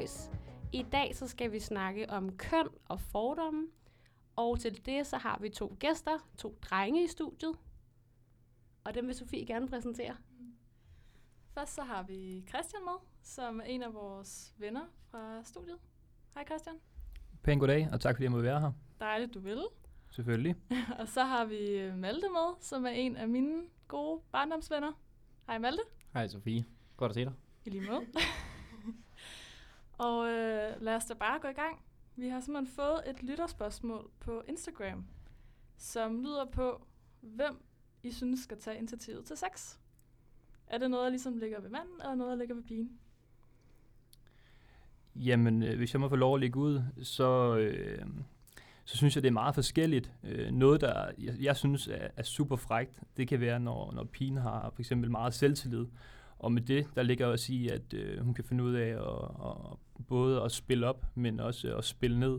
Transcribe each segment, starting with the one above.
4 af Filterløs. I dag så skal vi snakke om køn og fordomme. Og til det så har vi to gæster, to drenge i studiet. Og dem vil Sofie gerne præsentere. Først så har vi Christian med, som er en af vores venner fra studiet. Hej Christian. Pæn goddag, og tak fordi jeg måtte være her. Dejligt, du vil. Selvfølgelig. og så har vi øh, Malte med, som er en af mine gode barndomsvenner. Hej Malte. Hej Sofie. Godt at se dig. I lige måde. og øh, lad os da bare gå i gang. Vi har simpelthen fået et lytterspørgsmål på Instagram, som lyder på, hvem I synes skal tage initiativet til sex. Er det noget, der ligesom ligger ved manden, eller noget, der ligger ved pigen? Jamen, øh, hvis jeg må få lov at lægge ud, så, øh, så synes jeg, det er meget forskelligt. Øh, noget, der jeg, jeg synes er, er super frægt, det kan være, når, når pigen har for eksempel meget selvtillid. Og med det, der ligger også i, at øh, hun kan finde ud af at, at, både at spille op, men også at spille ned.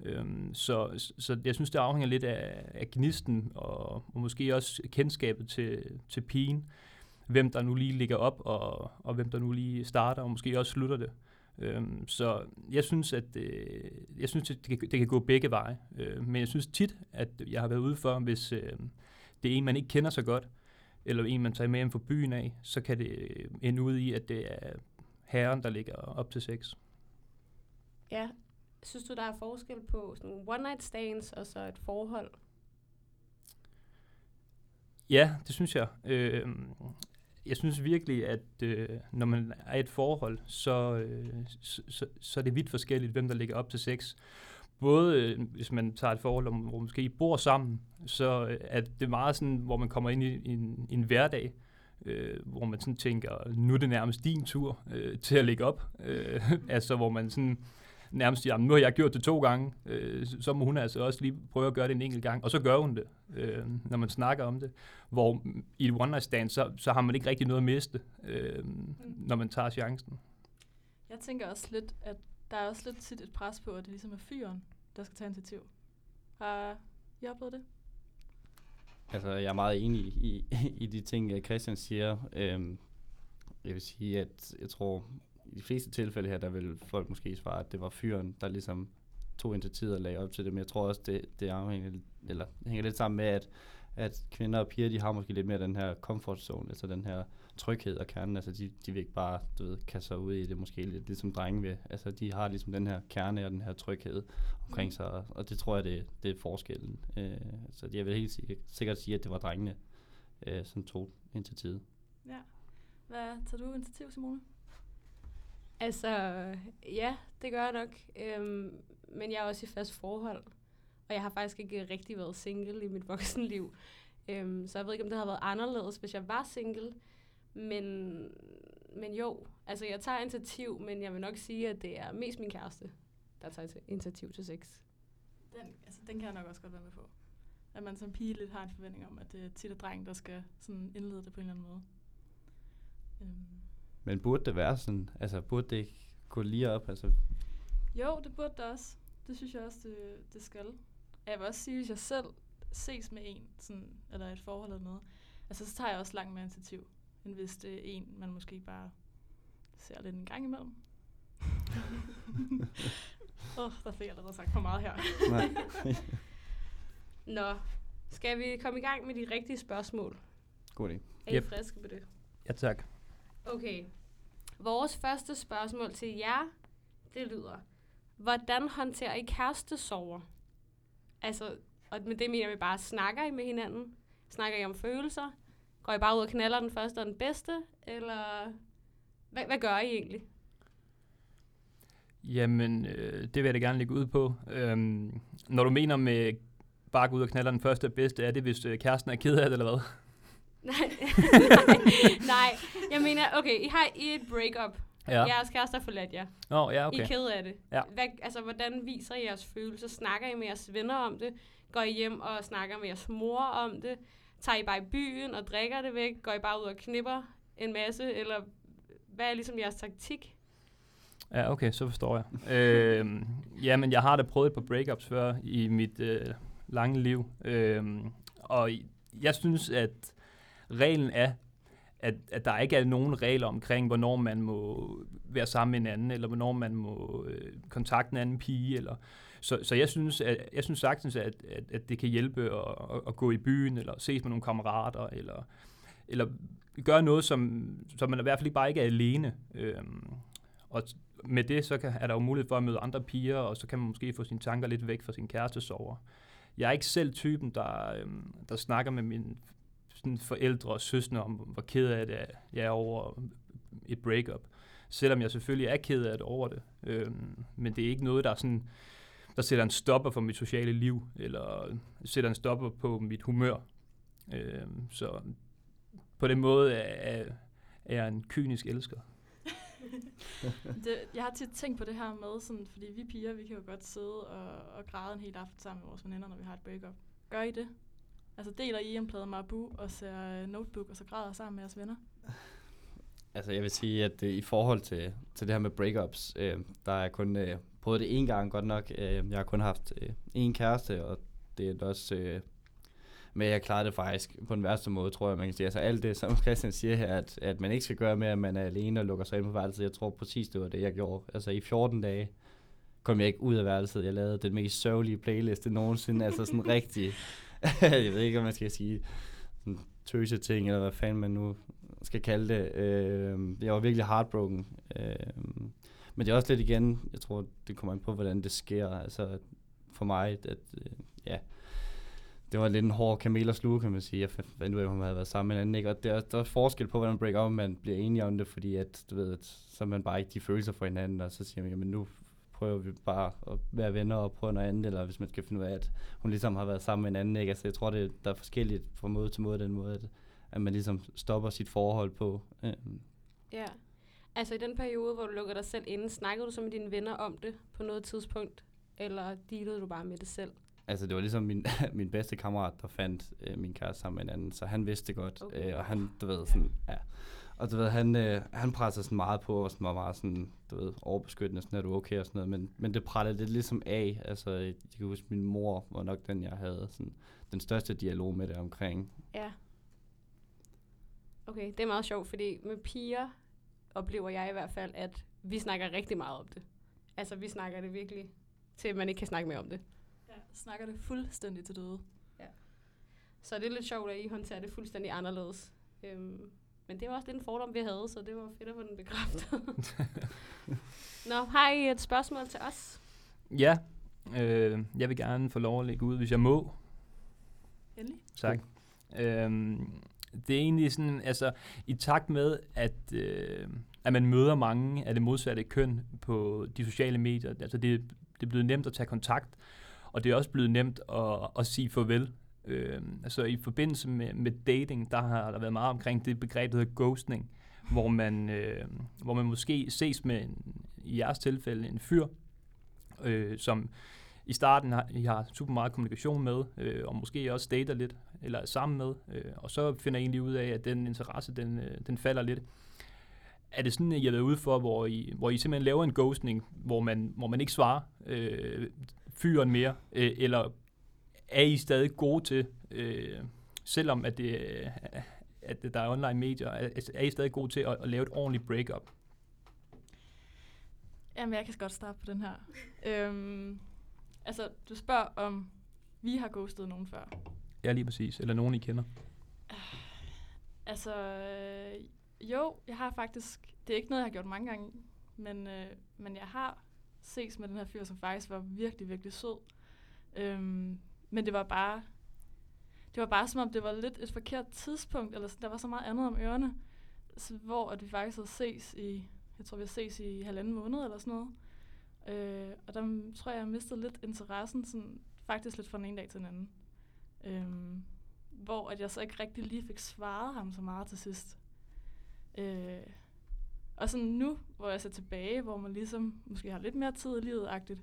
Øhm, så, så jeg synes, det afhænger lidt af, af gnisten, og, og måske også kendskabet til, til pigen. Hvem der nu lige ligger op, og, og hvem der nu lige starter, og måske også slutter det. Øhm, så jeg synes, at øh, jeg synes, at det, kan, det kan gå begge veje. Øh, men jeg synes tit, at jeg har været ude for, hvis øh, det er en, man ikke kender så godt, eller en, man tager med hjem fra byen af, så kan det ende ud i, at det er herren, der ligger op til sex. Ja, synes du, der er forskel på sådan one night stands og så et forhold? Ja, det synes jeg. Øh, jeg synes virkelig, at øh, når man er i et forhold, så, øh, så, så, så er det vidt forskelligt, hvem der ligger op til sex. Både øh, hvis man tager et forhold, hvor man måske I bor sammen, så øh, er det meget sådan, hvor man kommer ind i, i, en, i en hverdag, øh, hvor man sådan tænker, nu er det nærmest din tur øh, til at ligge op. Øh, altså hvor man sådan nærmest siger, nu har jeg gjort det to gange, øh, så må hun altså også lige prøve at gøre det en enkelt gang. Og så gør hun det, øh, når man snakker om det. Hvor i et one night stand, så, så har man ikke rigtig noget at miste, øh, når man tager chancen. Jeg tænker også lidt, at der er også lidt tit et pres på, at det ligesom er fyren, der skal tage initiativ. Har I oplevet det? Altså, jeg er meget enig i, i de ting, Christian siger. Øhm, jeg vil sige, at jeg tror, i de fleste tilfælde her, der vil folk måske svare, at det var fyren, der ligesom tog initiativet og lagde op til det. Men jeg tror også, det, det afhænger, eller hænger lidt sammen med, at, at kvinder og piger, de har måske lidt mere den her comfort zone, altså den her tryghed og kerne. Altså de, de vil ikke bare, du ved, kaste sig ud i det måske lidt, ligesom drenge vil. Altså de har ligesom den her kerne og den her tryghed omkring mm. sig, og, og det tror jeg, det, det er forskellen. Øh, så jeg vil helt sikkert, sikkert sige, at det var drengene, øh, som tog initiativet. Ja. Hvad tager du initiativ, Simone? Altså, ja, det gør jeg nok. Øhm, men jeg er også i fast forhold. Og jeg har faktisk ikke rigtig været single i mit voksenliv. Øhm, så jeg ved ikke, om det havde været anderledes, hvis jeg var single. Men, men jo, altså jeg tager initiativ, men jeg vil nok sige, at det er mest min kæreste, der tager initiativ til sex. Den, altså, den kan jeg nok også godt være med på. At man som pige lidt har en forventning om, at det er tit er dreng, der skal sådan indlede det på en eller anden måde. Øhm. Men burde det være sådan? Altså burde det ikke gå lige op? Altså? Jo, det burde det også. Det synes jeg også, det, det skal. Jeg vil også sige, hvis jeg selv ses med en, sådan, eller et forhold eller noget, altså så tager jeg også langt mere initiativ, end hvis det er en, man måske bare ser lidt en gang imellem. Åh, oh, der fik jeg allerede sagt for meget her. Nej. Nå, skal vi komme i gang med de rigtige spørgsmål? God idé. Er I yep. friske på det? Ja, tak. Okay. Vores første spørgsmål til jer, det lyder, hvordan håndterer I kærestesover? Altså, og med det mener vi bare, snakker I med hinanden? Snakker I om følelser? Går I bare ud og knaller den første og den bedste? Eller hvad, hvad gør I egentlig? Jamen, øh, det vil jeg da gerne lægge ud på. Øhm, når du mener med bare gå ud og knaller den første og bedste, er det, hvis øh, kæresten er ked af det, eller hvad? nej, nej. Jeg mener, okay, I har I et breakup. Ja. Jeres kæreste har forladt jer. Åh, oh, ja, okay. I er ked af det. Ja. Hvad, altså, hvordan viser I jeres følelser? Snakker I med jeres venner om det? Går I hjem og snakker med jeres mor om det? Tager I bare i byen og drikker det væk? Går I bare ud og knipper en masse? Eller hvad er ligesom jeres taktik? Ja, okay, så forstår jeg. øh, jamen, jeg har da prøvet et par breakups før i mit øh, lange liv. Øh, og jeg synes, at reglen er, at, at der ikke er nogen regler omkring, hvornår man må være sammen med en anden, eller hvornår man må øh, kontakte en anden pige. Eller, så, så jeg synes, at, jeg synes sagtens, at, at, at det kan hjælpe at, at, at gå i byen, eller ses med nogle kammerater, eller, eller gøre noget, som, som man i hvert fald ikke bare ikke er alene. Øhm, og med det, så kan, er der jo mulighed for at møde andre piger, og så kan man måske få sine tanker lidt væk fra sin kæreste sover. Jeg er ikke selv typen, der, øhm, der snakker med min sådan forældre og søstre om, hvor ked af det jeg er over et breakup. Selvom jeg selvfølgelig er ked af det over det. Øhm, men det er ikke noget, der er sådan, der sætter en stopper for mit sociale liv, eller sætter en stopper på mit humør. Øhm, så på den måde er, er jeg en kynisk elsker. det, jeg har tit tænkt på det her med, sådan, fordi vi piger, vi kan jo godt sidde og, og græde en hel aften sammen med vores veninder, når vi har et breakup. Gør I det? Altså deler I en plade Marabu og ser øh, notebook, og så græder sammen med jeres venner? Altså jeg vil sige, at øh, i forhold til, til det her med breakups, øh, der er kun øh, prøvet det en gang godt nok. Øh, jeg har kun haft øh, én kæreste, og det er også... Øh, men jeg klarede det faktisk på den værste måde, tror jeg, man kan sige. Altså alt det, som Christian siger her, at, at man ikke skal gøre med, at man er alene og lukker sig ind på værelset. Jeg tror præcis, det var det, jeg gjorde. Altså i 14 dage kom jeg ikke ud af værelset. Jeg lavede den mest sørgelige playliste nogensinde. altså sådan rigtig, jeg ved ikke, om man skal sige sådan tøse ting, eller hvad fanden man nu skal kalde det. Øh, jeg var virkelig heartbroken. Øh, men det er også lidt igen, jeg tror, det kommer an på, hvordan det sker. Altså for mig, at øh, ja, det var lidt en hård kamel at sluge, kan man sige. Jeg fandt ud af, at man havde været sammen med en anden. Ikke? Og der, der er forskel på, hvordan break up, man bliver enige om det, fordi at, du ved, at, så er man bare ikke de følelser for hinanden, og så siger man, jamen nu prøver vi bare at være venner og prøve noget andet, eller hvis man skal finde ud af, at hun ligesom har været sammen med en anden. Ikke? Altså, jeg tror, det, der er forskelligt fra måde til måde, den måde, at, at man ligesom stopper sit forhold på. Øhm. Ja. Altså i den periode, hvor du lukker dig selv inde, snakkede du så med dine venner om det på noget tidspunkt? Eller dealede du bare med det selv? Altså, det var ligesom min, min bedste kammerat, der fandt øh, min kæreste sammen med en anden, så han vidste det godt. Okay. Øh, og han, du ved, sådan, ja. Og du ved, han, øh, han pressede sådan meget på, og sådan var meget sådan, du ved, overbeskyttende, sådan, er du okay og sådan noget. Men, men det prallede lidt ligesom af. Altså, jeg kan huske, min mor var nok den, jeg havde sådan, den største dialog med det omkring. Ja. Okay, det er meget sjovt, fordi med piger oplever jeg i hvert fald, at vi snakker rigtig meget om det. Altså, vi snakker det virkelig, til man ikke kan snakke mere om det. Ja, snakker det fuldstændig til døde. Ja. Så det er lidt sjovt, at I håndterer det fuldstændig anderledes. Øhm, men det var også lidt en fordom, vi havde, så det var fedt at få den bekræftet. Nå, har I et spørgsmål til os? Ja, øh, jeg vil gerne få lov at lægge ud, hvis jeg må. Endelig. Tak. Øhm, det er egentlig sådan, altså i takt med, at, øh, at man møder mange af det modsatte køn på de sociale medier, altså det, det er blevet nemt at tage kontakt, og det er også blevet nemt at, at sige farvel. Øh, altså i forbindelse med, med dating, der har der været meget omkring det begreb, der hedder ghosting, hvor man, øh, hvor man måske ses med, en, i jeres tilfælde, en fyr, øh, som i starten har, I har super meget kommunikation med, øh, og måske også dater lidt, eller er sammen med, øh, og så finder I egentlig ud af, at den interesse, den, øh, den falder lidt. Er det sådan, at I har været ude for, hvor I, hvor I simpelthen laver en ghosting, hvor man, hvor man ikke svarer øh, fyren mere, øh, eller er I stadig gode til, øh, selvom at, det, at der er online medier, er, er I stadig gode til at, at lave et ordentligt breakup? Jamen, jeg kan godt starte på den her. øhm, altså, du spørger om, vi har ghostet nogen før. Ja, lige præcis. Eller nogen, I kender. Altså, øh, jo, jeg har faktisk, det er ikke noget, jeg har gjort mange gange, men, øh, men jeg har ses med den her fyr, som faktisk var virkelig, virkelig sød. Øhm, men det var bare, det var bare som om, det var lidt et forkert tidspunkt, eller sådan, der var så meget andet om ørerne, så, hvor at vi faktisk havde ses i, jeg tror vi ses i halvanden måned eller sådan noget. Øh, og der tror jeg, jeg mistede lidt interessen, sådan, faktisk lidt fra den ene dag til den anden. Øh, hvor at jeg så ikke rigtig lige fik svaret ham så meget til sidst. Øh, og sådan nu, hvor jeg ser tilbage, hvor man ligesom måske har lidt mere tid i livet agtigt,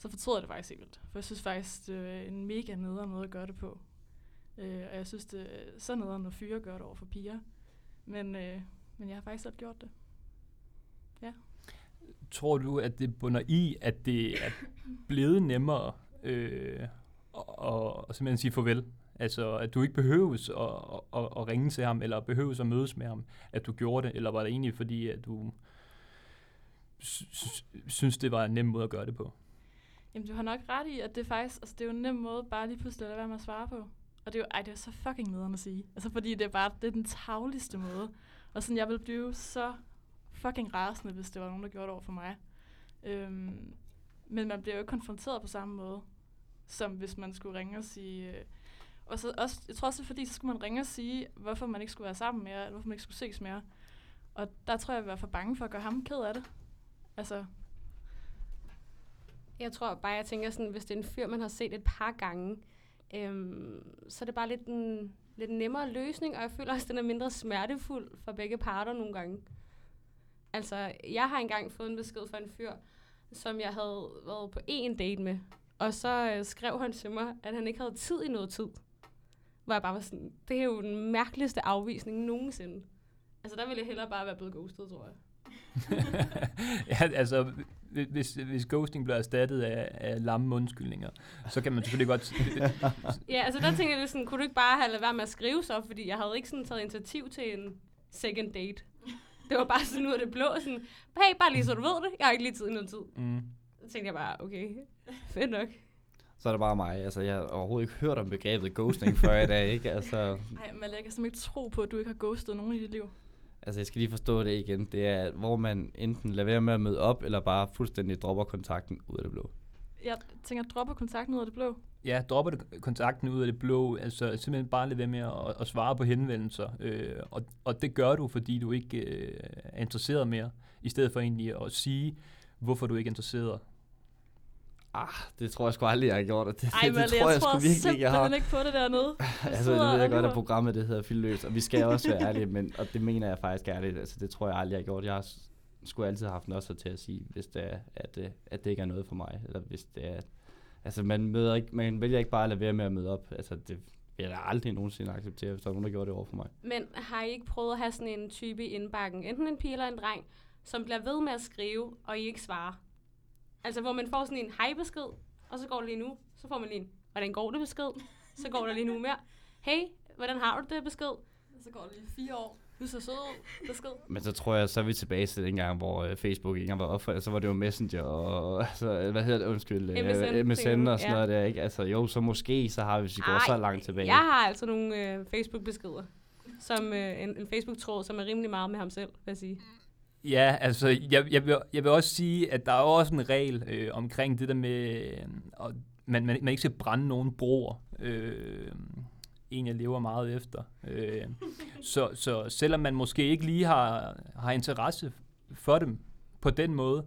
så fortryder jeg det faktisk ikke vildt. For jeg synes faktisk, det er en mega nederen måde at gøre det på. Øh, og jeg synes, det er så nederen, når fyre gør det over for piger. Men, øh, men jeg har faktisk selv gjort det. Ja. Tror du, at det bunder i, at det er blevet nemmere øh, at, at simpelthen sige farvel? Altså, at du ikke behøves at, at, at, ringe til ham, eller behøves at mødes med ham, at du gjorde det, eller var det egentlig fordi, at du synes, det var en nem måde at gøre det på? Jamen, du har nok ret i, at det er faktisk, altså det er jo en nem måde bare lige pludselig at lade være med at svare på. Og det er jo, ej, det er så fucking nederen at sige. Altså, fordi det er bare, det er den tavligste måde. Og sådan, jeg ville blive så fucking rasende, hvis det var nogen, der gjorde det over for mig. Øhm, men man bliver jo ikke konfronteret på samme måde, som hvis man skulle ringe og sige... Øh, og så også, jeg tror også, det er fordi, så skulle man ringe og sige, hvorfor man ikke skulle være sammen mere, eller hvorfor man ikke skulle ses mere. Og der tror jeg, jeg var for bange for at gøre ham ked af det. Altså, jeg tror bare, jeg tænker sådan, hvis det er en fyr, man har set et par gange, øhm, så er det bare lidt en lidt nemmere løsning, og jeg føler også, at den er mindre smertefuld for begge parter nogle gange. Altså, jeg har engang fået en besked fra en fyr, som jeg havde været på en date med, og så øh, skrev han til mig, at han ikke havde tid i noget tid. Hvor jeg bare var sådan, det er jo den mærkeligste afvisning nogensinde. Altså, der ville jeg hellere bare være blevet ghostet, tror jeg. ja, altså, hvis, hvis ghosting bliver erstattet af, af lamme undskyldninger, så kan man selvfølgelig godt... Ja, altså der tænker jeg lidt sådan, kunne du ikke bare have lavet være med at skrive så, fordi jeg havde ikke sådan taget initiativ til en second date. Det var bare sådan ud af det blå, sådan, hey, bare lige så du ved det, jeg har ikke lige tid i noget tid. mm. Så tænkte jeg bare, okay, fedt nok. Så er det bare mig. Altså, jeg har overhovedet ikke hørt om begrebet ghosting før i dag, ikke? Altså, ej, men jeg kan simpelthen ikke tro på, at du ikke har ghostet nogen i dit liv. Altså, jeg skal lige forstå det igen. Det er, hvor man enten lader være med at møde op, eller bare fuldstændig dropper kontakten ud af det blå. Jeg tænker, dropper kontakten ud af det blå. Ja, dropper du kontakten ud af det blå, altså simpelthen bare lade være med at, at svare på henvendelser. Øh, og, og det gør du, fordi du ikke øh, er interesseret mere, i stedet for egentlig at sige, hvorfor du ikke er interesseret. Ah, det tror jeg sgu aldrig, jeg har gjort. og Det, Ej, det, det tror jeg, tror sgu virkelig ikke, jeg har. simpelthen ikke på det dernede. altså, det ved jeg godt, at programmet det hedder Fildløs, og vi skal også være ærlige, men, og det mener jeg faktisk ærligt. Altså, det tror jeg aldrig, jeg har gjort. Jeg har s- sgu altid haft noget til at sige, hvis det er, at, det, at det ikke er noget for mig, eller hvis det er... Altså, man, møder ikke, man vælger ikke bare at lade være med at møde op. Altså, det vil jeg da aldrig nogensinde acceptere, hvis der er nogen, der gjorde det over for mig. Men har I ikke prøvet at have sådan en type i indbakken, enten en pige eller en dreng, som bliver ved med at skrive, og I ikke svarer? Altså, hvor man får sådan en hej-besked, og så går det lige nu. Så får man lige en, hvordan går det besked? Så går der lige nu mere. Hey, hvordan har du det besked? Så går det lige fire år. Du er så sød. Besked. Men så tror jeg, så er vi tilbage til den gang, hvor øh, Facebook ikke engang var opfundet. Så var det jo Messenger og, altså, hvad hedder det, undskyld, MSN, MSN, MSN og sådan noget der, ikke? Altså jo, så måske, så har vi, hvis vi går Ej, så langt tilbage. Jeg har altså nogle øh, Facebook-beskeder. Som øh, en, en Facebook-tråd, som er rimelig meget med ham selv, vil jeg sige. Ja, altså, jeg, jeg, vil, jeg vil også sige, at der er også en regel øh, omkring det der med, øh, at man, man, man ikke skal brænde nogen broer. Øh, en, jeg lever meget efter. Øh, så, så selvom man måske ikke lige har, har interesse for dem på den måde,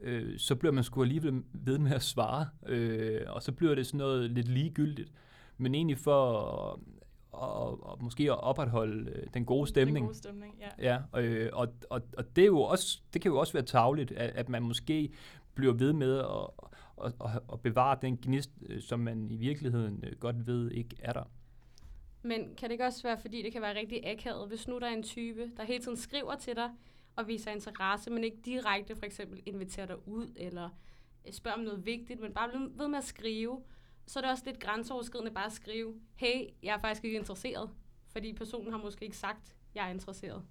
øh, så bliver man sgu alligevel ved med at svare. Øh, og så bliver det sådan noget lidt ligegyldigt. Men egentlig for at, at måske at opretholde øh, den gode stemning. Den gode stemning, ja. Ja, øh, og, og, og det, er jo også, det kan jo også være tavligt, at, at man måske bliver ved med at, at, at, at bevare den gnist, øh, som man i virkeligheden øh, godt ved ikke er der. Men kan det ikke også være, fordi det kan være rigtig akavet, hvis nu der er en type, der hele tiden skriver til dig og viser interesse, men ikke direkte for eksempel inviterer dig ud, eller spørger om noget vigtigt, men bare bliver ved med at skrive, så er det også lidt grænseoverskridende bare at skrive, hey, jeg er faktisk ikke interesseret, fordi personen har måske ikke sagt, jeg er interesseret.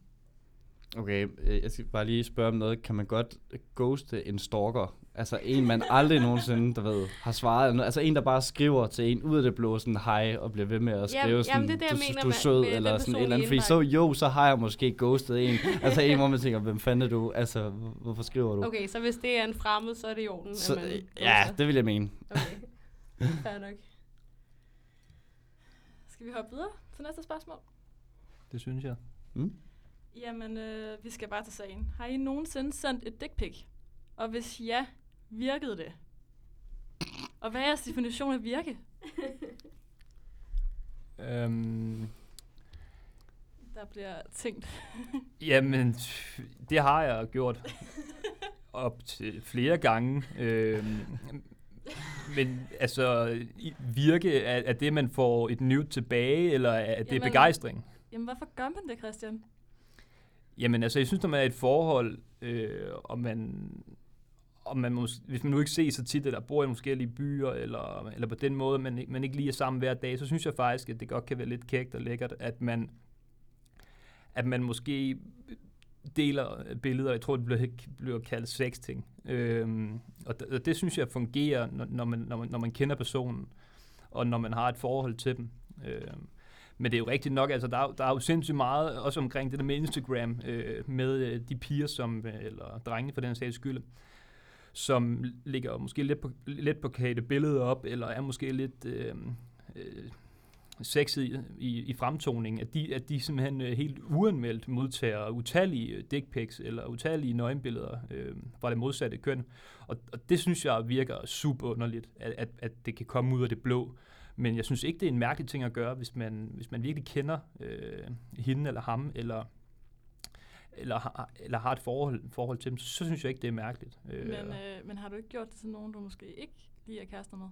Okay, øh, jeg skal bare lige spørge om noget. Kan man godt ghoste en stalker? Altså en, man aldrig nogensinde, du ved, har svaret. Altså en, der bare skriver til en ud af det blå, sådan hej, og bliver ved med at skrive Jamen- sådan, jamen, det er jeg du, mener du er sød, med eller sådan et eller andet. Fordi så jo, så har jeg måske ghostet en. altså en, hvor man tænker, hvem fanden er du? Altså, hvor- hvorfor skriver du? Okay, så hvis det er en fremmed, så er det i orden, så, man ja, det vil jeg mene. Okay, fair nok. Skal vi hoppe videre til næste spørgsmål? Det synes jeg. Mm? Jamen, øh, vi skal bare til sagen. Har I nogensinde sendt et dick pic? Og hvis ja, virkede det? Og hvad er jeres definition af virke? Øhm, Der bliver tænkt. jamen, det har jeg gjort op til flere gange. Øhm, men altså, virke, er, er det, man får et nyt tilbage, eller er det Jamen- begejstring? Jamen, hvorfor gør man det, Christian? Jamen altså, jeg synes, når man er et forhold, øh, og man og man mås- hvis man nu ikke ser så tit, eller bor i nogle forskellige byer, eller, eller på den måde, man, man ikke lige er sammen hver dag, så synes jeg faktisk, at det godt kan være lidt kægt og lækkert, at man, at man måske deler øh, billeder, jeg tror, det bliver, bliver kaldt sexting. Øhm, og, det, og det synes jeg fungerer, når, når, man, når, man, når man kender personen, og når man har et forhold til dem. Øhm, men det er jo rigtigt nok, altså der er, der er jo sindssygt meget, også omkring det der med Instagram, øh, med øh, de piger, som, øh, eller drenge for den sags skyld, som ligger måske lidt på, lidt på kate billeder op, eller er måske lidt øhm, øh, øh, sexet i, i, i fremtoningen, at de, at de simpelthen øh, helt uanmeldt modtager utallige dick pics, eller utallige nøgenbilleder øh, fra det modsatte køn. Og, og det synes jeg virker super underligt, at, at, at det kan komme ud af det blå. Men jeg synes ikke, det er en mærkelig ting at gøre, hvis man, hvis man virkelig kender øh, hende eller ham, eller, eller, har, eller har et forhold, forhold til dem, så synes jeg ikke, det er mærkeligt. Men, øh, men har du ikke gjort det til nogen, du måske ikke lige er kærester med?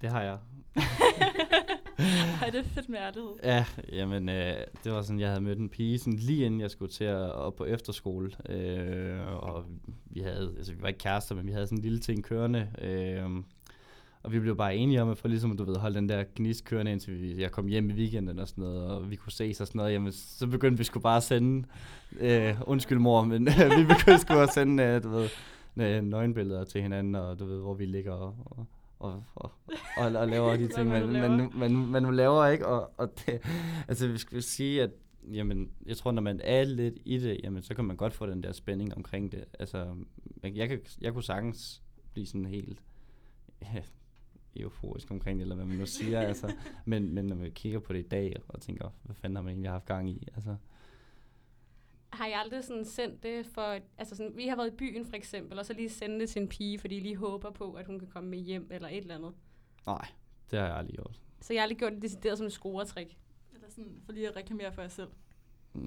Det har jeg. Ej, det er fedt med ærlighed. Ja, jamen, øh, det var sådan, jeg havde mødt en pige, sådan lige inden jeg skulle til at op på efterskole. Øh, og vi havde, altså vi var ikke kærester, men vi havde sådan en lille ting kørende. Øh, og vi blev bare enige om, at for ligesom, du ved, holde den der gnist kørende, indtil vi, jeg kom hjem i weekenden og sådan noget, og vi kunne ses og sådan noget, jamen, så begyndte vi sgu bare at sende, øh, undskyld mor, men vi begyndte sgu at sende, øh, du ved, øh, nøgenbilleder til hinanden, og du ved, hvor vi ligger og, og og, og, og, og laver de ting, man, man, man, man, man laver, ikke? Og, og det, altså, vi skal sige, at jamen, jeg tror, når man er lidt i det, jamen, så kan man godt få den der spænding omkring det. Altså, jeg, kan, jeg kunne sagtens blive sådan helt ja, euforisk omkring det, eller hvad man nu siger, altså. Men, men når man kigger på det i dag, og tænker, hvad fanden har man egentlig haft gang i, altså. Har jeg aldrig sådan sendt det for, altså sådan, vi har været i byen for eksempel, og så lige sendt det til en pige, fordi de lige håber på, at hun kan komme med hjem, eller et eller andet. Nej, det har jeg aldrig gjort. Så jeg har aldrig gjort det decideret som et scoretrik. Eller sådan, for lige at reklamere for jer selv.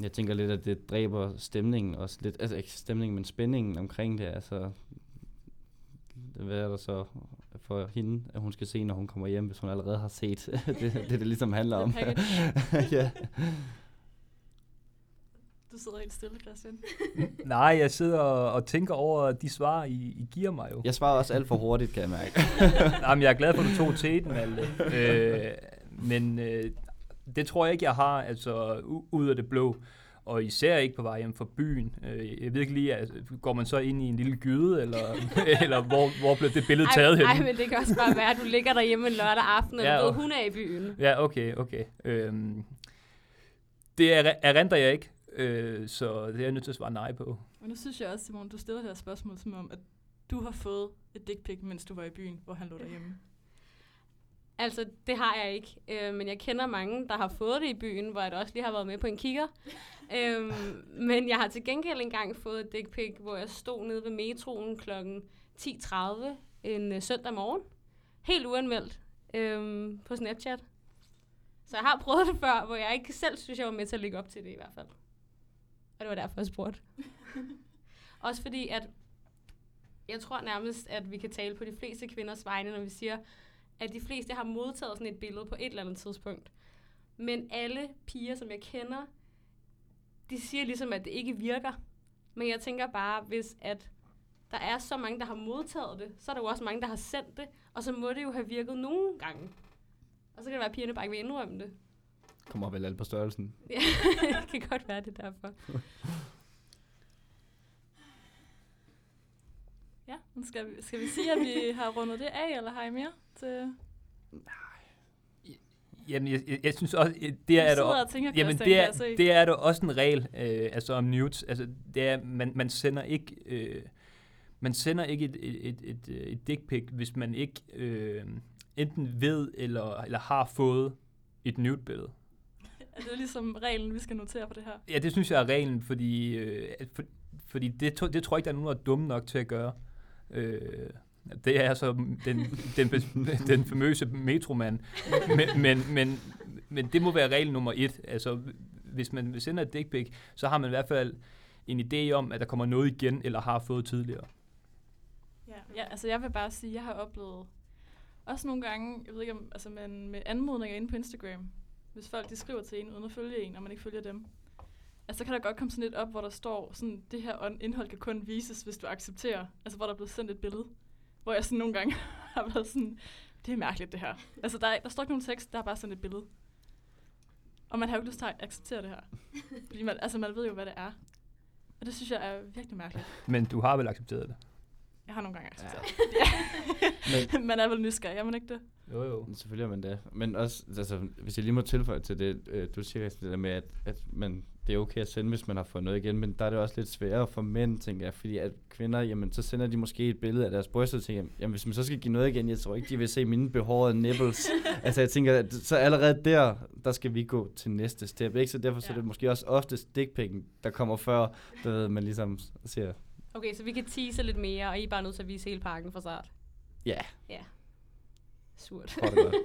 Jeg tænker lidt, at det dræber stemningen også lidt, altså ikke stemningen, men spændingen omkring det, altså hvad er der så for hende, at hun skal se, når hun kommer hjem, hvis hun allerede har set det, det, det ligesom handler om. ja. Du sidder helt stille, Christian. Nej, jeg sidder og, tænker over de svar, I, I giver mig jo. Jeg svarer også alt for hurtigt, kan jeg mærke. Jamen, jeg er glad for, at du tog teten, Malte. øh, men øh, det tror jeg ikke, jeg har, altså ud af det blå. Og især ikke på vej hjem fra byen. Øh, jeg ved ikke lige, altså, går man så ind i en lille gyde, eller, eller hvor, hvor blev det billede taget hen? Nej, men det kan også bare være, at du ligger derhjemme en lørdag aften, og ja, ved, hun er i byen. Ja, okay, okay. Øhm, det er, erindrer jeg ikke, øh, så det er jeg nødt til at svare nej på. Men nu synes jeg også, Simon, du stiller det her spørgsmål som om, at du har fået et dick pic, mens du var i byen, hvor han lå derhjemme. Altså, det har jeg ikke. Øh, men jeg kender mange, der har fået det i byen, hvor jeg også lige har været med på en kigger. øhm, men jeg har til gengæld engang fået et dick pic, hvor jeg stod nede ved metroen kl. 10.30 en uh, søndag morgen. Helt uanmeldt øhm, på Snapchat. Så jeg har prøvet det før, hvor jeg ikke selv synes, jeg var med til at lægge op til det i hvert fald. Og det var derfor, jeg spurgte. Også fordi, at jeg tror nærmest, at vi kan tale på de fleste kvinders vegne, når vi siger, at de fleste har modtaget sådan et billede på et eller andet tidspunkt. Men alle piger, som jeg kender, de siger ligesom, at det ikke virker. Men jeg tænker bare, hvis at der er så mange, der har modtaget det, så er der jo også mange, der har sendt det, og så må det jo have virket nogle gange. Og så kan det være, at pigerne bare ikke vil indrømme det. Kommer vel alt på størrelsen. ja, det kan godt være det derfor. ja, skal vi, skal vi sige, at vi har rundet det af, eller har I mere til... Jamen, jeg, jeg, jeg synes også, det er, der, tænker, jamen, det er, det er der også en regel, øh, altså om nudes. Altså, det er, man, man sender ikke, øh, man sender ikke et, et, et, et, et dick pic, hvis man ikke øh, enten ved eller, eller har fået et nude-billede. Er det ligesom reglen, vi skal notere på det her? Ja, det synes jeg er reglen, fordi, øh, for, fordi det, det tror jeg ikke, der er nogen, der er dumme nok til at gøre. Øh, det er altså den, den, den famøse metromand. Men, men, men, men det må være regel nummer et. Altså, hvis man sender et dick pic, så har man i hvert fald en idé om, at der kommer noget igen, eller har fået tidligere. Ja, ja altså jeg vil bare sige, at jeg har oplevet også nogle gange, jeg ved ikke om, altså med, med anmodninger inde på Instagram, hvis folk de skriver til en, uden at følge en, og man ikke følger dem, Altså, så kan der godt komme sådan lidt op, hvor der står, sådan, det her indhold kan kun vises, hvis du accepterer. Altså, hvor der er blevet sendt et billede. Hvor jeg sådan nogle gange har været sådan, det er mærkeligt det her. Altså, der, er, der står ikke nogen tekst, der er bare sådan et billede. Og man har jo ikke lyst til at acceptere det her. Fordi man, altså, man ved jo, hvad det er. Og det synes jeg er virkelig mærkeligt. Men du har vel accepteret det? Jeg har nogle gange accepteret Ja. det. Ja. man er vel nysgerrig, er man ikke det? Jo, jo. Selvfølgelig er man det. Men også, altså, hvis jeg lige må tilføje til det, øh, du siger, det der med, at, at man, det er okay at sende, hvis man har fået noget igen, men der er det også lidt sværere for mænd, tænker jeg, fordi at kvinder, jamen, så sender de måske et billede af deres bryster, og tænker, jamen, hvis man så skal give noget igen, jeg tror ikke, de vil se mine behårede nipples. altså, jeg tænker, at så allerede der, der skal vi gå til næste step, ikke? Så derfor ja. så er Ja. det måske også ofte dickpicken, der kommer før, der ved, man ligesom siger, Okay, så vi kan tease lidt mere, og I er bare nødt til at vise hele pakken fra start. ja, Surt. tror det godt.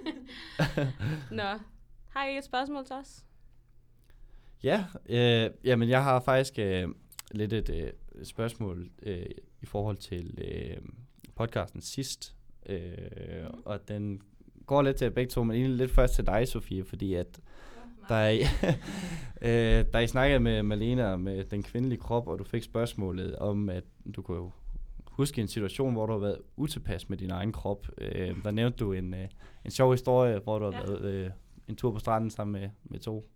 Nå, har I et spørgsmål til os? Ja, øh, jamen jeg har faktisk øh, lidt et øh, spørgsmål øh, i forhold til øh, podcasten sidst, øh, Mhm. og den går lidt til begge to, men egentlig lidt først til dig, Sofie, fordi at der er, øh, da I snakkede med Malena om øh, den kvindelige krop, og du fik spørgsmålet om, at du kunne jo huske en situation, hvor du har været utilpas med din egen krop. Øh, der nævnte du en, øh, en sjov historie, hvor du har Ja. været øh, en tur på stranden sammen med, med to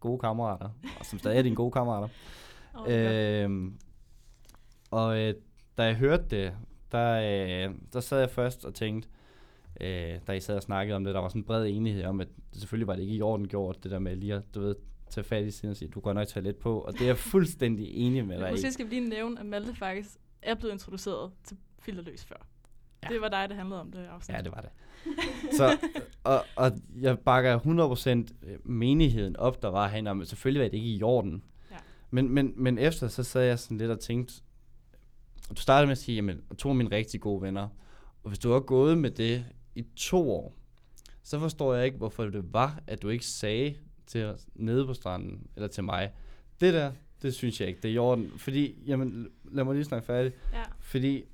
gode kammerater, og som stadig er dine gode kammerater. Oh, øh, og øh, da jeg hørte det, der, øh, der sad jeg først og tænkte, øh, da I sad og snakkede om det, der var sådan en bred enighed om, at det selvfølgelig var det ikke i orden gjort, det der med lige at, du ved, tage fat i sin og sige, du går nok lidt på, og det er jeg fuldstændig enig med dig. Måske skal vi lige nævne, at Malte faktisk er blevet introduceret til filterløs før. Ja. Det var dig, det handlede om det afsnit. Ja, det var det. Så, og, og jeg bakker 100% menigheden op, der var herinde om, selvfølgelig var det ikke i orden. Ja. Men, men, men efter, så sad jeg sådan lidt og tænkte, du startede med at sige, jamen, to af mine rigtig gode venner, og hvis du har gået med det i to år, så forstår jeg ikke, hvorfor det var, at du ikke sagde til os nede på stranden, eller til mig, det der, det synes jeg ikke, det er i orden. Fordi, jamen, lad mig lige snakke færdig. Ja. Fordi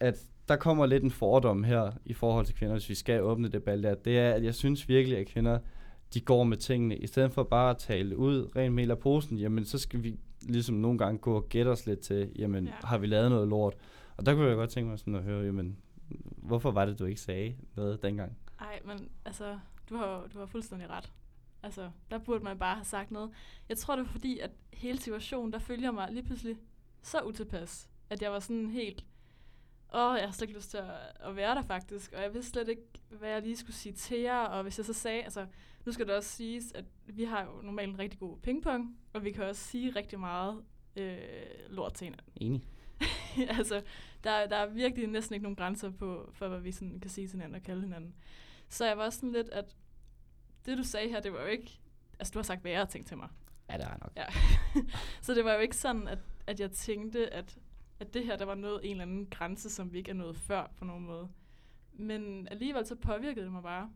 at der kommer lidt en fordom her i forhold til kvinder, hvis vi skal åbne det bal der. Det er, at jeg synes virkelig, at kvinder, de går med tingene. I stedet for bare at tale ud rent af posen, jamen så skal vi ligesom nogle gange gå og gætte os lidt til, jamen ja. Har vi lavet noget lort? Og der kunne jeg godt tænke mig sådan at høre, jamen hvorfor var det, du ikke sagde noget dengang? Ej, men altså, du har, du har fuldstændig ret. Altså, der burde man bare have sagt noget. Jeg tror, det var fordi, at hele situationen, der følger mig lige pludselig så utilpas, at jeg var sådan helt, åh, jeg har slet ikke lyst til at, at være der faktisk, og jeg vidste slet ikke, hvad jeg lige skulle sige til jer, og hvis jeg så sagde, altså, nu skal det også siges, at vi har jo normalt en rigtig god pingpong, og vi kan også sige rigtig meget øh, lort til hinanden. Enig. altså, der, der er virkelig næsten ikke nogen grænser på, for hvad vi sådan kan sige til hinanden og kalde hinanden. Så jeg var sådan lidt, at det du sagde her, det var jo ikke... Altså, du har sagt værre ting til mig. Ja, det er nok. Ja. så det var jo ikke sådan, at, at jeg tænkte, at, at det her, der var noget, en eller anden grænse, som vi ikke er nået før på nogen måde. Men alligevel så påvirkede det mig bare.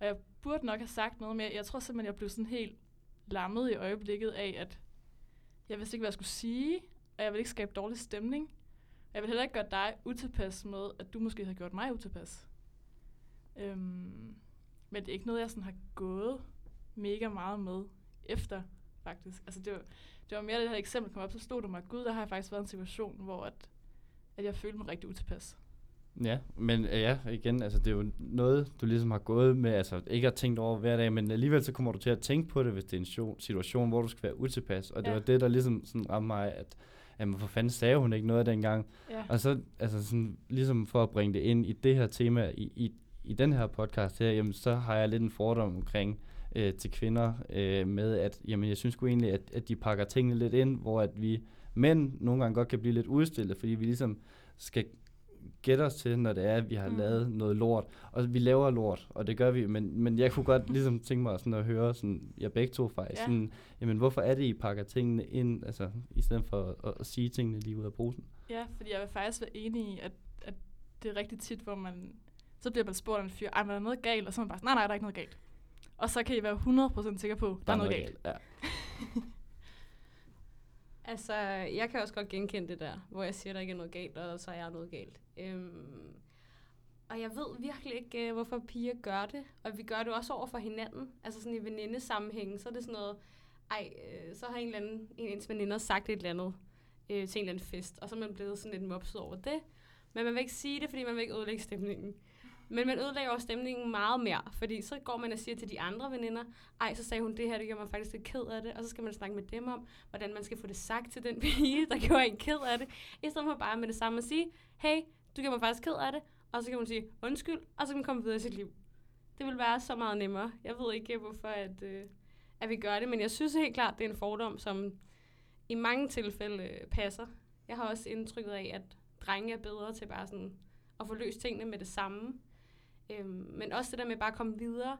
Og jeg burde nok have sagt noget mere. Jeg tror simpelthen, jeg blev sådan helt lammet i øjeblikket af, at jeg vidste ikke, hvad jeg skulle sige, og jeg ville ikke skabe dårlig stemning. Og jeg vil heller ikke gøre dig utilpas med, at du måske har gjort mig utilpas. Øhm, men det er ikke noget, jeg sådan har gået mega meget med efter, faktisk. Altså det var, det var mere det her eksempel kom op, så stod du mig, gud, der har jeg faktisk været i en situation, hvor at, at jeg følte mig rigtig utilpas. Ja, men øh, ja, igen, altså det er jo noget, du ligesom har gået med, altså ikke har tænkt over hver dag, men alligevel så kommer du til at tænke på det, hvis det er en situation, hvor du skal være utilpas. Og det Ja. var det, der ligesom sådan ramte mig, at jamen, for fanden sagde hun ikke noget dengang? Ja, Og så, altså sådan, ligesom for at bringe det ind i det her tema, i, i, i den her podcast her, jamen, så har jeg lidt en fordom omkring øh, til kvinder øh, med, at jamen, jeg synes sgu egentlig, at, at de pakker tingene lidt ind, hvor at vi mænd nogle gange godt kan blive lidt udstillet, fordi vi ligesom skal gætte os til, når det er, at vi har Mm. lavet noget lort. Og vi laver lort, og det gør vi, men, men jeg kunne godt ligesom tænke mig sådan at høre, sådan, jeg begge to faktisk, Ja. ja. sådan, jamen hvorfor er det, I pakker tingene ind, altså i stedet for at, at sige tingene lige ud af posen? ja, fordi jeg vil faktisk være enig i, at, at det er rigtig tit, hvor man, så bliver man spurgt af en fyr, ej, men er der noget galt? Og så er man bare sådan, nej, nej, der er ikke noget galt. Og så kan I være 100% sikre på, der, der er noget galt. Ja. Altså, jeg kan også godt genkende det der, hvor jeg siger, at der ikke er noget galt, og så er jeg noget galt. Øhm, og jeg ved virkelig ikke, øh, hvorfor piger gør det. Og vi gør det også over for hinanden. Altså sådan i venindesammenhængen, så er det sådan noget, ej, øh, så har en eller anden, en af ens veninder sagt et eller andet øh, til en eller anden fest, og så er man blevet sådan lidt mopset over det. Men man vil ikke sige det, fordi man vil ikke ødelægge stemningen. Men man ødelægger jo stemningen meget mere, fordi så går man og siger til de andre veninder, ej, så sagde hun det her, det gør mig faktisk lidt ked af det, og så skal man snakke med dem om, hvordan man skal få det sagt til den pige, der gjorde en ked af det, i stedet for bare med det samme at sige, hey, du gør mig faktisk ked af det, og så kan man sige undskyld, og så kan man komme videre i sit liv. Det vil være så meget nemmere. Jeg ved ikke, hvorfor at, øh, at vi gør det, men jeg synes helt klart, det er en fordom, som i mange tilfælde øh, passer. Jeg har også indtrykket af, at drenge er bedre til bare sådan at få løst tingene med det samme. Øhm, men også det der med bare at komme videre.